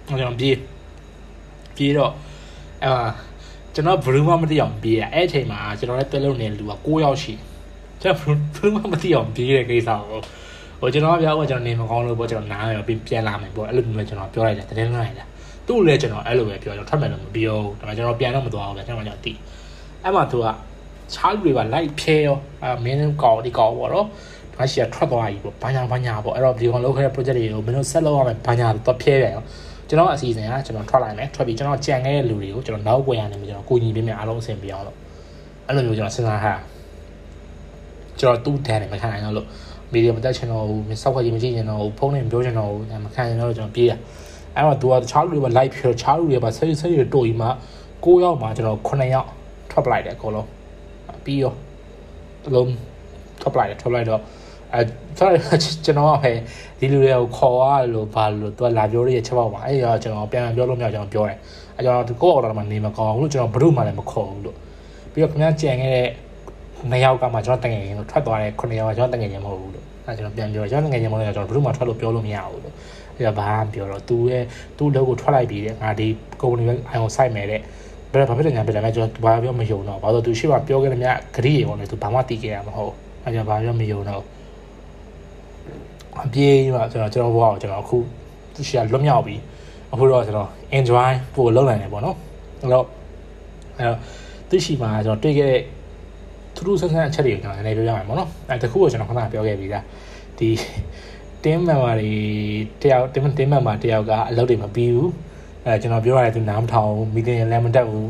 S1: ကျွန်တော်ပြေးပြေးတော့အဲကျွန်တော်ဘယ်မှမသိအောင်ပြေးရအဲ့အချိန်မှာကျွန်တော်လည်းတွဲလုံးနေတဲ့လူက9ယောက်ရှိကျွန်တော်ဘယ်မှမသိအောင်ပြေးတဲ့ကိစ္စကိုဟိုကျွန်တော်ပြောတော့ကျွန်တော်နေမကောင်းလို့ပေါ့ကျွန်တော်နားရပြီးပြန်လာမယ်ပေါ့အဲ့လိုမျိုးကျွန်တော်ပြောလိုက်တယ်တတင်းလိုက်တာသူ့လည်းကျွန်တော်အဲ့လိုပဲပြောကျွန်တော်ထွက်မယ်လို့မပြောဘူးဒါပေမဲ့ကျွန်တော်ပြန်တော့မသွားဘူးဗျကျွန်တော်ကျွန်တော်တိအဲ့မှာသူကချားလူတွေပါလိုက်ဖဲရောအဲမင်းကောင်းဒီကောင်းပေါ့နော် ဒါရှိရထွက်သွားပြီပေါ့ဘာညာဘာညာပေါ့အဲ့တော့ဒီကောင်လောက်ခဲ့တဲ့ project တွေကိုမင်းတို့ဆက်လုပ်ရမယ်ဘာညာတော့ဖဲပြန်ရောကျွန်တော်အစီအစဉ်ကကျွန်တော်ထွက်လိုက်မယ်ထွက်ပြီးကျွန်တော်ကြံခဲ့တဲ့လူတွေကိုကျွန်တော်နောက်ွယ်ရနေမှာကျွန်တော်ကိုညီပေးမယ်အားလုံးအဆင်ပြေအောင်လို့အဲ့လိုမျိုးကျွန်တော်စဉ်းစားထားကျွန်တော်တူးတန်းတယ်မခံနိုင်တော့လို့မီဒီယာမတက်ချင်တော့ဘူးစောက်ခွက်ကြီးမကြည့်ချင်တော့ဘူးဖုန်းနဲ့ပြောချင်တော့ဘူးမခံနိုင်တော့ကျွန်တော်ပြေးရအဲ့တော့သူကတခြားလူတွေပါ live ဖြစ်တခြားလူတွေပါဆက်ဆက်ရတိုးကြီးမှာ9ယောက်မှာကျွန်တော်9ယောက်ထွက်ပလိုက်တယ်အကုန်လုံးပြီးရောတလုံးထွက်ပလိုက်တယ်ထွက်ပလိုက်တော့ အဲဆိုကျွန်တော်ကပဲဒီလူတွေကိုခေါ်ရလို့ဘာလို့သူကလာပြောရတဲ့ချက်ပေါက်ပါအဲ့ရကျွန်တော်ပြန်ပြောလို့မရကျွန်တော်ပြောတယ်အဲကျွန်တော်ကိုယ့်အော်ဒါမှာနေမကောင်းဘူးလို့ကျွန်တော်ဘလို့မှလည်းမခေါ်ဘူးလို့ပြီးတော့ခင်ဗျားကြံခဲ့တဲ့နှစ်ယောက်ကမှကျွန်တော်တငယ်ချင်းလို့ထွက်သွားတဲ့9ယောက်ကကျွန်တော်တငယ်ချင်းမဟုတ်ဘူးလို့အဲကျွန်တော်ပြန်ပြောကျွန်တော်တငယ်ချင်းမဟုတ်တော့ကျွန်တော်ဘလို့မှထွက်လို့ပြောလို့မရဘူးလို့အဲဒါဘာမှပြောတော့သူရဲ့သူ့လောက်ကိုထွက်လိုက်ပြီးတဲ့ငါဒီကုမ္ပဏီကအိုင်ကိုစိုက်မယ်တဲ့ဘယ်ဘာဖြစ်လဲညာပြတယ်လဲကျွန်တော်ဘာပြောမယုံတော့ဘာလို့သူရှိမှပြောခဲ့တဲ့မြတ်ဂရိရေပေါ့လေသူဘာမှတီးခဲ့ရမှာမဟုတ်အဲကြောင့်ဘာပြောမယုံတော့ အပြေးမှကျွန်တော်ကျွန်တော်ဘဝကိုကျွန်တော်အခုသူရှိကလွတ်မြောက်ပြီးအခုတော့ကျွန်တော် enjoy ပို့လုံနိုင်တယ်ပေါ့နော်အဲ့တော့အဲ့တော့သူရှိမှာကျွန်တော်တွေ့ခဲ့တဲ့ထူးထူးဆန်းဆန်းအချက်တွေကိုကျွန်တော်နည်းနည်းပြောရမှာပေါ့နော်အဲတခုကိုကျွန်တော်ခဏပြောခဲ့ပြီးသားဒီ team member တွေတယောက် team team member တယောက်ကအလုပ်တွေမပြီးဘူးအဲကျွန်တော်ပြောရတယ်သူနားမထောင်ဘူး meeting လည်းမတက်ဘူး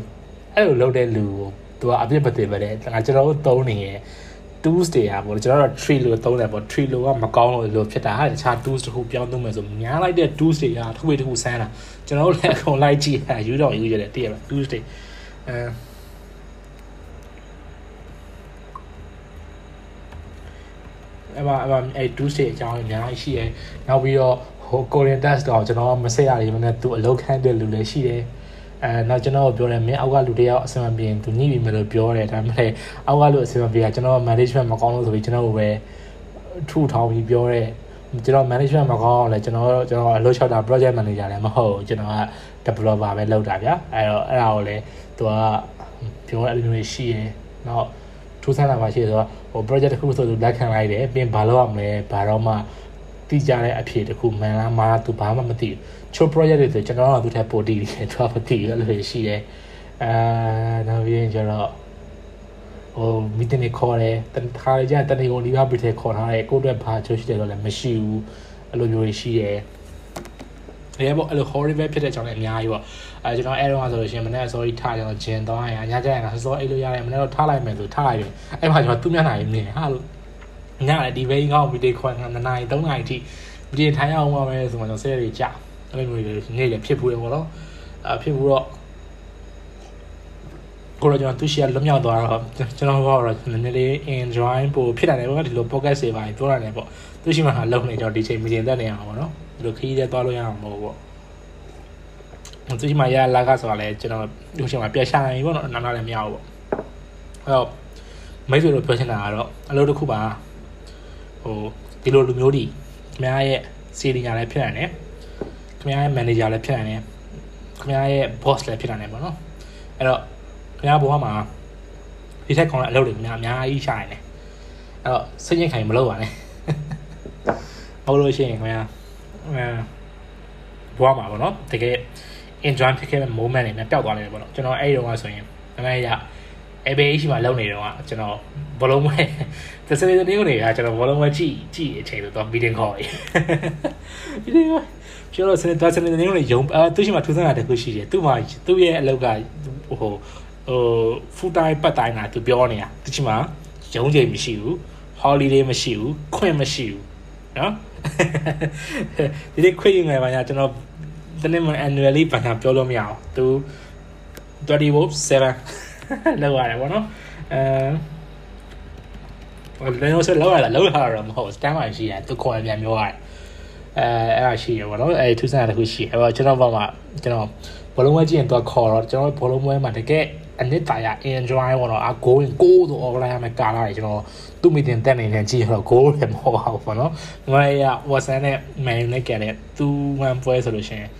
S1: အဲ့လိုလုပ်တဲ့လူကိုသူကအပြစ်ပတိပဲတဲ့ကျွန်တော်တို့သုံးနေရဲ့ tools တွေอ่ะပေါ့ကျွန်တော်တို့ tree လို့သုံးတယ်ပေါ့ tree လို့ကမကောင်းလို့လို့ဖြစ်တာဟာတခြား tools တခုပြောင်းသုံးမယ်ဆိုများလိုက်တဲ့ tools တွေကတစ်ခုတစ်ခုဆန်းတာကျွန်တော်တို့လည်းအကုန်လိုက်ကြည့်ဟာယူတော့ယူရတယ်တည့်ရပါ tools တွေအဲအဲ့မှာအဲ့မှာအဲ့ tools တွေအကြောင်းအများကြီးရှိတယ်နောက်ပြီးတော့ဟို Korean test တော့ကျွန်တော်မဆက်ရရင်မနဲ့သူအလောက်ခံတဲ့လူလည်းရှိတယ် အဲနောက်ကျွန်တော်ပြောတယ်မင်းအောက်ကလူတယောက်အဆင်မပြေရင်သူညှိပြီမယ်လို့ပြောတယ်ဒါပေမဲ့အောက်ကလူအဆင်မပြေတာကျွန်တော် management မကောင်းလို့ဆိုပြီးကျွန်တော်ကိုပဲထူထောင်ပြီးပြောတယ်ကျွန်တော် management မကောင်းအောင်လဲကျွန်တော်ကျွန်တော်အလုပ်ချောက်တာ project manager လည်းမဟုတ်ကျွန်တော်က developer ပဲလုပ်တာဗျာအဲတော့အဲ့ဒါကိုလည်းသူကပြောအဲ့လိုမျိုးရှိရယ်နောက်ထူးဆန်းတာပါရှိဆိုတော့ဟို project တစ်ခုဆိုသူလက်ခံလိုက်တယ်ပြင်ဘာလုပ်ရမလဲဘာတော့မှ တိကျတဲ့အဖြေတစ်ခုမှန်လားမှားသူဘာမှမသိဘူးချို project တွေဆိုကျွန်တော်တို့သူထက်ပိုတည်တယ်သူကမသိဘူးအဲ့လိုရှိတယ်အဲနောက်ပြီးရင်ကျတော့ဟိုမီတင်တွေခေါ်တယ်တခါကြတနေကုန်ဒီဘပရီထဲခေါ်ထားတယ်ကိုယ့်အတွက်ဘာချိုးရှိတယ်တော့လည်းမရှိဘူးအဲ့လိုမျိုးတွေရှိတယ်အဲပေါ့အဲ့လို horrible ဖြစ်တဲ့အကြောင်းလည်းအများကြီးပေါ့အဲကျွန်တော်အဲ့တော့ဆိုလို့ရှိရင်မနေ့ sorry ထားကျွန်တော်ဂျင်သွားရင်ညကျရင်ကစောအိတ်လို့ရတယ်မနေ့တော့ထားလိုက်မယ်ဆိုထားလိုက်တယ်အဲ့မှာကျွန်တော်သူ့မျက်နှာကြီးမြင်ဟာလို့ ညလည်းဒီဘိန်းကောင်းမီတေခွန်က2နာရီ3နာရီအထိမီတေထိုင်အောင်ပါမယ်ဆိုမှကျွန်တော်ဆဲရီကြာအဲ့လိုမျိုးတွေနေ့လည်းဖြစ်ဘူးလေပေါ့နော်အဖြစ်ဘူးတော့ကိုရောကျွန်တော်သူရှိရလွတ်မြောက်သွားတော့ကျွန်တော်ကတော့နည်းနည်းလေး enjoy ပို့ဖြစ်တယ်ပေါ့ဒီလို podcast တွေပါပြောရတယ်ပေါ့သူရှိမှလုံနေတော့ဒီချိန်မီတင်တက်နေအောင်ပေါ့နော်ဒီလိုခီးတဲ့သွားလို့ရအောင်မဟုတ်ပေါ့သူရှိမှရလာကဆိုတာလဲကျွန်တော်ဒီချိန်မှာပြရှာနေပေါ့နော်နားနားလည်းမရဘူးပေါ့အဲ့တော့မိတ်ဆွေတို့ပြောချင်တာကတော့အလုပ်တစ်ခုပါ ဟိုဒီလိုလူမျိုးတွေခင်ဗျားရဲ့စီနီယာလည်းဖြစ်နိုင်တယ်ခင်ဗျားရဲ့ manager လည်းဖြစ်နိုင်တယ်ခင်ဗျားရဲ့ boss လည်းဖြစ်နိုင်တယ်ပေါ့နော်အဲ့တော့ခင်ဗျားဘဝမှာဒီထက်ကောင်းတဲ့အလုပ်တွေများအများကြီးရှာနေတယ်အဲ့တော့စိတ်ညစ်ခိုင်မလုပ်ပါနဲ့ဟုတ်လို့ရှိရင်ခင်ဗျာအဲဘဝမှာပေါ့နော်တကယ် enjoy ဖြစ်ခဲ့တဲ့ moment တွေနဲ့ပျောက်သွားနေတယ်ပေါ့နော်ကျွန်တော်အဲ့ဒီတော့ဆိုရင်အမေရ ABH မှာလုံနေတော့ကကျွန်တော်ဘလုံးမဲသစနေတနေ့ကနေကကျွန်တော်ဘလုံးမဲကြည့်ကြည့်အချိန်တော့ meeting call ရေး meeting call ကျွန်တော်စနေသစနေတနေ့ကနေယုံအဲသူရှိမှထူးဆန်းတာတခုရှိတယ်သူ့မှာသူ့ရဲ့အလုပ်ကဟိုဟို full time part time ကသူပြောနေတာသူရှိမှရုံးချိန်မရှိဘူး holiday မရှိဘူးခွင့်မရှိဘူးနော်ဒီနေ့ခွင့်ရငယ်ပါညာကျွန်တော်တနေ့မှ annually ဘာသာပြောလို့မရအောင်သူ20 volt 7 လောက်ရတယ်ဗောနော်အဲလည်းတော့ဆက်လောက်ရတာလောက်ရတာတော့မဟုတ် stand by ရှိတယ်သူခေါ်ရပြန်ပြောရတယ်အဲအဲ့ဒါရှိရဗောနော်အဲထူးဆန်းတာတစ်ခုရှိအဲ့တော့ကျွန်တော်ဘာမှကျွန်တော်ဘောလုံးပွဲကြည့်ရင်သူခေါ်တော့ကျွန်တော်ဘောလုံးပွဲမှာတကယ်အနစ်တာရ enjoy ပေါ့နော်အ going go ဆို online မှာကာလာတွေကျွန်တော်သူ့မီတင်တက်နေနေကြည့်တော့ go လည်းမဟုတ်ပါဘူးပေါ့နော်ငါရ WhatsApp နဲ့ mail နဲ့ကြတယ်သူမှန်ပွဲဆိုလို့ရှိရင်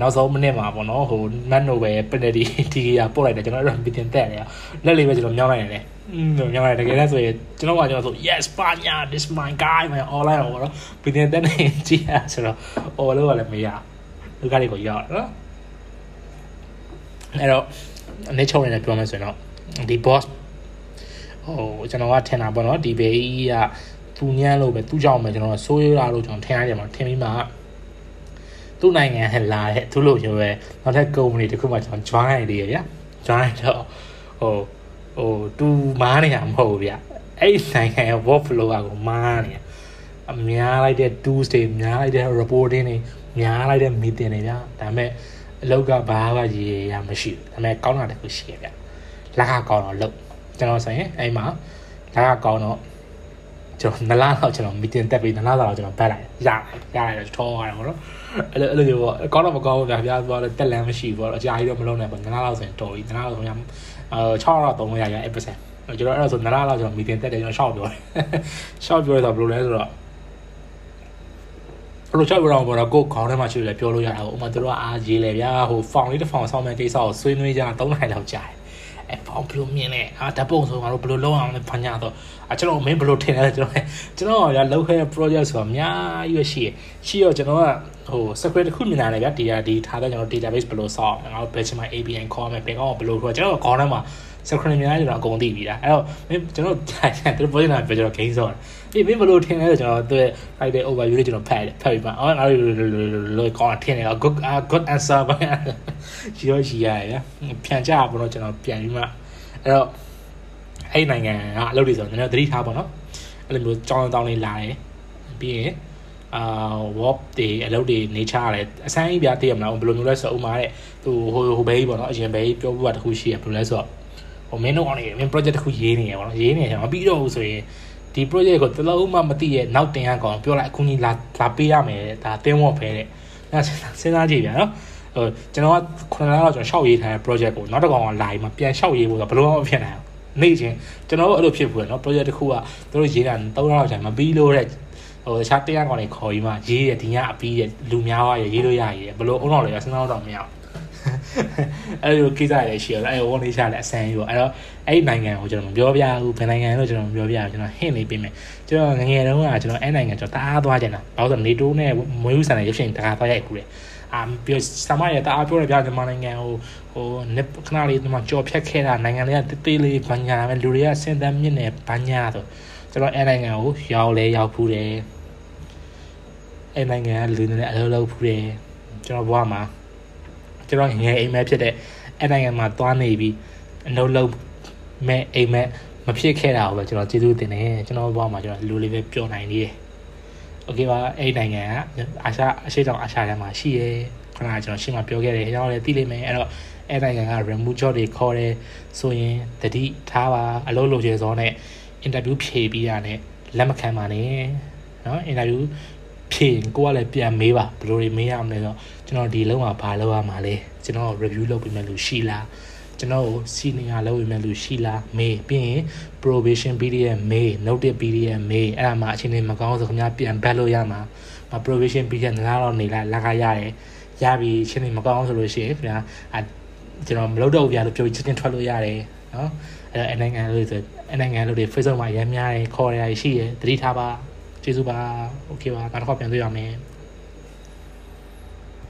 S1: နောက်ဆုံးမိနစ်မှာပေါ့နော်ဟိုမတ်နိုပဲ penalty တီကပို့လိုက်တယ်ကျွန်တော်အဲ့တော့မီတင်တက်တယ်လက်လေးပဲကျွန်တော်မြောင်းလိုက်တယ်อืมမြောင်းလိုက်တကယ်လဲဆိုရင်ကျွန်တော်ကကျွန်တော်ဆို yes Spania this my guy မ online တော့ပေါ့နော်မီတင်တက်နေကြည့်ရဆိုတော့ဟိုလို့ကလည်းမရလူကလေးကိုရောက်နော်အဲ့တော့အနေချုံနေတယ်ပြောမယ်ဆိုရင်တော့ဒီ boss ဟိုကျွန်တော်ကထင်တာပေါ့နော်ဒီဘေးကြီးကသူညမ်းလို့ပဲသူ့ကြောင့်ပဲကျွန်တော်ဆိုးရလို့ကျွန်တော်ထင်ရတယ်မှာထင်ပြီးမှ သူ့နိုင်ငံဟလာတဲ့သူ့လိုမျိုးပဲနောက်ထပ် company တခုမှကျွန်တော် join ရသေးရဗျာ join တော့ဟိုဟိုတူမားနေတာမဟုတ်ဘူးဗျအဲ့နိုင်ငံရဲ့ workflow ကိုမားနေအများလိုက်တဲ့ tools တွေများလိုက်တဲ့ reporting တွေများလိုက်တဲ့ meeting တွေဗျာဒါပေမဲ့အလောက်ကဘာမှရေရမရှိဘူးဒါပေမဲ့ကောင်းတာတခုရှိရဗျလက်ကကောင်းတော့လုပ်ကျွန်တော်ဆိုရင်အဲ့မှာလက်ကကောင်းတော့ကျွန်တော်နလားတော့ကျွန်တော် meeting တက်ပြီးနလားတော့ကျွန်တော်ပတ်လိုက်ရရရတယ်ထောရတယ်ပေါ့နော် အဲ့လိုအဲ့လိုပေါ့ကောင်းတော့မကောင်းဘူးဗျာဗျာဆိုတော့တက်လန်းမရှိဘူးပေါ့အကြာကြီးတော့မလုံးနဲ့ပေါ့နလားတော့ဆိုရင်တော်ပြီနလားတော့ဆိုရင်အဲ6တော့3လို့ရရ1%ကျွန်တော်အဲ့ဒါဆိုနလားတော့ကျွန်တော် meeting တက်တယ်ကျွန်တော်ရှောက်ပြောတယ်ရှောက်ပြောရတော့ဘယ်လိုလဲဆိုတော့ဘလို့ချက်ပြောတော့ပေါ့တော့ကိုခေါင်းထဲမှာရှိတယ်ပြောလို့ရတာပေါ့ဥမာတို့ကအာရေးလေဗျာဟိုဖောင်လေးတစ်ဖောင်ဆောင်းမဲ့ကိစ္စကိုဆွေးနွေးကြ3နိုင်လောက်ကြာတယ် အဲဖောင်ပြလို့မြင်နေအာဓာတ်ပုံဆိုငါတို့ဘယ်လိုလုပ်အောင်လဲဖညာတော့အကျွန်တော်မင်းဘယ်လိုထင်လဲကျွန်တော်ကျွန်တော်ကလောက်ခဲ project ဆိုတာအများကြီးရှိရရှိတော့ကျွန်တော်ကဟို secret တစ်ခုမြင်လာတယ်ဗျာ data ဒီထားတဲ့ကျွန်တော် database ဘယ်လိုဆောက်အောင်ငါတို့ဘယ်ချိန်မှာ API ခေါ်မယ်ဘယ်ကောင်ဘယ်လိုခေါ်ကျွန်တော်ခေါ င်းထဲမှာ secret များကျွန်တော်အကုန်သိပြီလားအဲ့တော့မင်းကျွန်တော်သူတို့ project နာပြောကျွန်တော် game ဆော့တယ်ပြီးမင်းဘယ်လိုထင်လဲဆိုကျွန်တော်သူ့ရဲ့ right overview လေးကျွန်တော်ဖတ်တယ်ဖတ်ပြီးမှအော်ငါတို့လိုကောင်းထင်တယ် good good answer ပါရှိရရှိရရဖြန်ကြပါတော့ကျွန်တော်ပြန်ပြီးမှအဲ့တော့အဲ့နိုင်ငံကအလုပ်တွေဆိုတော့နည်းနည်းသတိထားပါတော့အဲ့လိုမျိုးကြောင်းတောင်းလေးလာတယ်ပြီးရင်အာ warp တွေအလုပ်တွေနေချရတယ်အစမ်းကြီးပြသိရမလားဘယ်လိုမျိုးလဲဆိုတော့ဥမာတဲ့သူဟိုဟိုဘေးပေါ့နော်အရင်ဘေးပြောပြတာတခုရှိရဘယ်လိုလဲဆိုတော့ ဟိုမင်းတို့အောင်နေမင်း project တခုရေးနေရပေါ့နော်ရေးနေတယ်မပြီးတော့ဘူးဆိုရင်ဒီ project ကိုတလုံးမှမသိရဲ့နောက်တင်ရကောင်ပြောလိုက်အခုကြီးလာလာပေးရမယ်ဒါတင်းဝတ်ဖဲတဲ့အဲစဉ်းစားကြည့်ဗျာနော်ဟိုကျွန်တော်ကခုနကတော့ကျွန်တော်ရှောက်ရေးထားတဲ့ project ကိုနောက်တစ်ကောင်ကလာပြီးမှပြန်ရှောက်ရေးဖို့ဆိုဘယ်လိုမှမဖြစ်နိုင်ဘူးနေ့ချင်းကျွန်တော်တို့အဲ့လိုဖြစ်ဘူးเนาะ project တစ်ခုကတို့ရေးတာ3လောက်ကြာမပြီးလို့တဲ့ဟိုတခြားတရားကောင်တွေခေါ်ပြီးမှရေးရဒီညအပြီးရလူများသွားရရေးလို့ရရဘလို့အုံတော်လေစဉ်းစားတော့မရဘူး အဲ့လိုကိစ္စတွေရှိရအဲ့ဝန်လေးချလည်းအဆန်းကြီးပေါ့အဲ့တော့အဲ့နိုင်ငံကိုကျွန်တော်မပြောပြဘူးဘယ်နိုင်ငံလို့ကျွန်တော်မပြောပြဘူးကျွန်တော်ဟင့်နေပေးမယ်ကျွန်တော်ငငယ်တုန်းကကျွန်တော်အဲ့နိုင်ငံကျွန်တော်တအားသွားကြတာဘာလို့ဆိုနေတိုးနဲ့မွေးဥဆန်တဲ့ရုပ်ရှင်တကားသွားရိုက်ကူတယ်အာပြောစမရတအားပြောရပြမြန်မာနိုင်ငံဟိုဟိုနစ်ခဏလေးဒီမှာကြော်ဖြတ်ခဲ့တာနိုင်ငံလေးကတေးသေးလေးဘာညာပဲလူတွေကစင်တမ်းမြင့်နေဘာညာဆိုကျွန်တော်အဲ့နိုင်ငံကိုရောက်လဲရောက်ဖူးတယ်အဲ့နိုင်ငံကလူတွေနဲ့အလုပ်လုပ်ဖူးတယ်ကျွန်တော်ဘဝမှာ ကျွန်တော်ငယ်အိမ်မက်ဖြစ်တဲ့အဲ့နိုင်ငံမှာသွားနေပြီးအလုပ်လုပ်မဲ့အိမ်မက်မဖြစ်ခဲ့တာကိုပဲကျွန်တော်ကျေးဇူးတင်တယ်ကျွန်တော်ဘဝမှာကျွန်တော်လူလေးပဲပြောနိုင်နေတယ်โอเคပါအဲ့နိုင်ငံကအာရှအရှိတောင်အာရှထဲမှာရှိရဲခဏကျွန်တော်ရှင်းမပြောခဲ့တယ်ကျွန်တော်လည်းသိလိမ့်မယ်အဲ့တော့အဲ့နိုင်ငံက remove job တွေခေါ်တယ်ဆိုရင်တတိထားပါအလုပ်လုပ်ချေစောနဲ့ interview ဖြေပြီးတာနဲ့လက်မခံပါနဲ့เนาะ interview ဖြေကိုကလည်းပြန်မေးပါဘယ်လိုတွေမေးရမလဲဆိုတော့ ကျွန်တော်ဒီလုံးကဘာလောက်ရမှာလဲကျွန်တော် review လုပ်ပေးမယ်လို့ရှိလားကျွန်တော်ကို senior လောက်ဝင်မဲ့လူရှိလားမေးပြီးရင် probation period မေး notice period မေးအဲ့ဒါမှအချိန်လေးမကောင်းဆိုခင်ဗျာပြန်ဘက်လို့ရမှာမ probation period နားတော့နေလားလာခရရတယ်ရပြီအချိန်လေးမကောင်းဆိုလို့ရှိရင်ခင်ဗျာအကျွန်တော်မလုပ်တော့ဘူးဗျာလို့ပြောပြီးချက်ချင်းထွက်လို့ရတယ်နော်အဲ့တော့အနိုင်ငံလို့ဆိုအနိုင်ငံလို့တွေ Facebook မှာရမ်းများတယ်ခေါ်ရရရှိတယ်သတိထားပါကျေးဇူးပါ okay ပါနောက်တစ်ခါပြန်တွေ့ရမယ်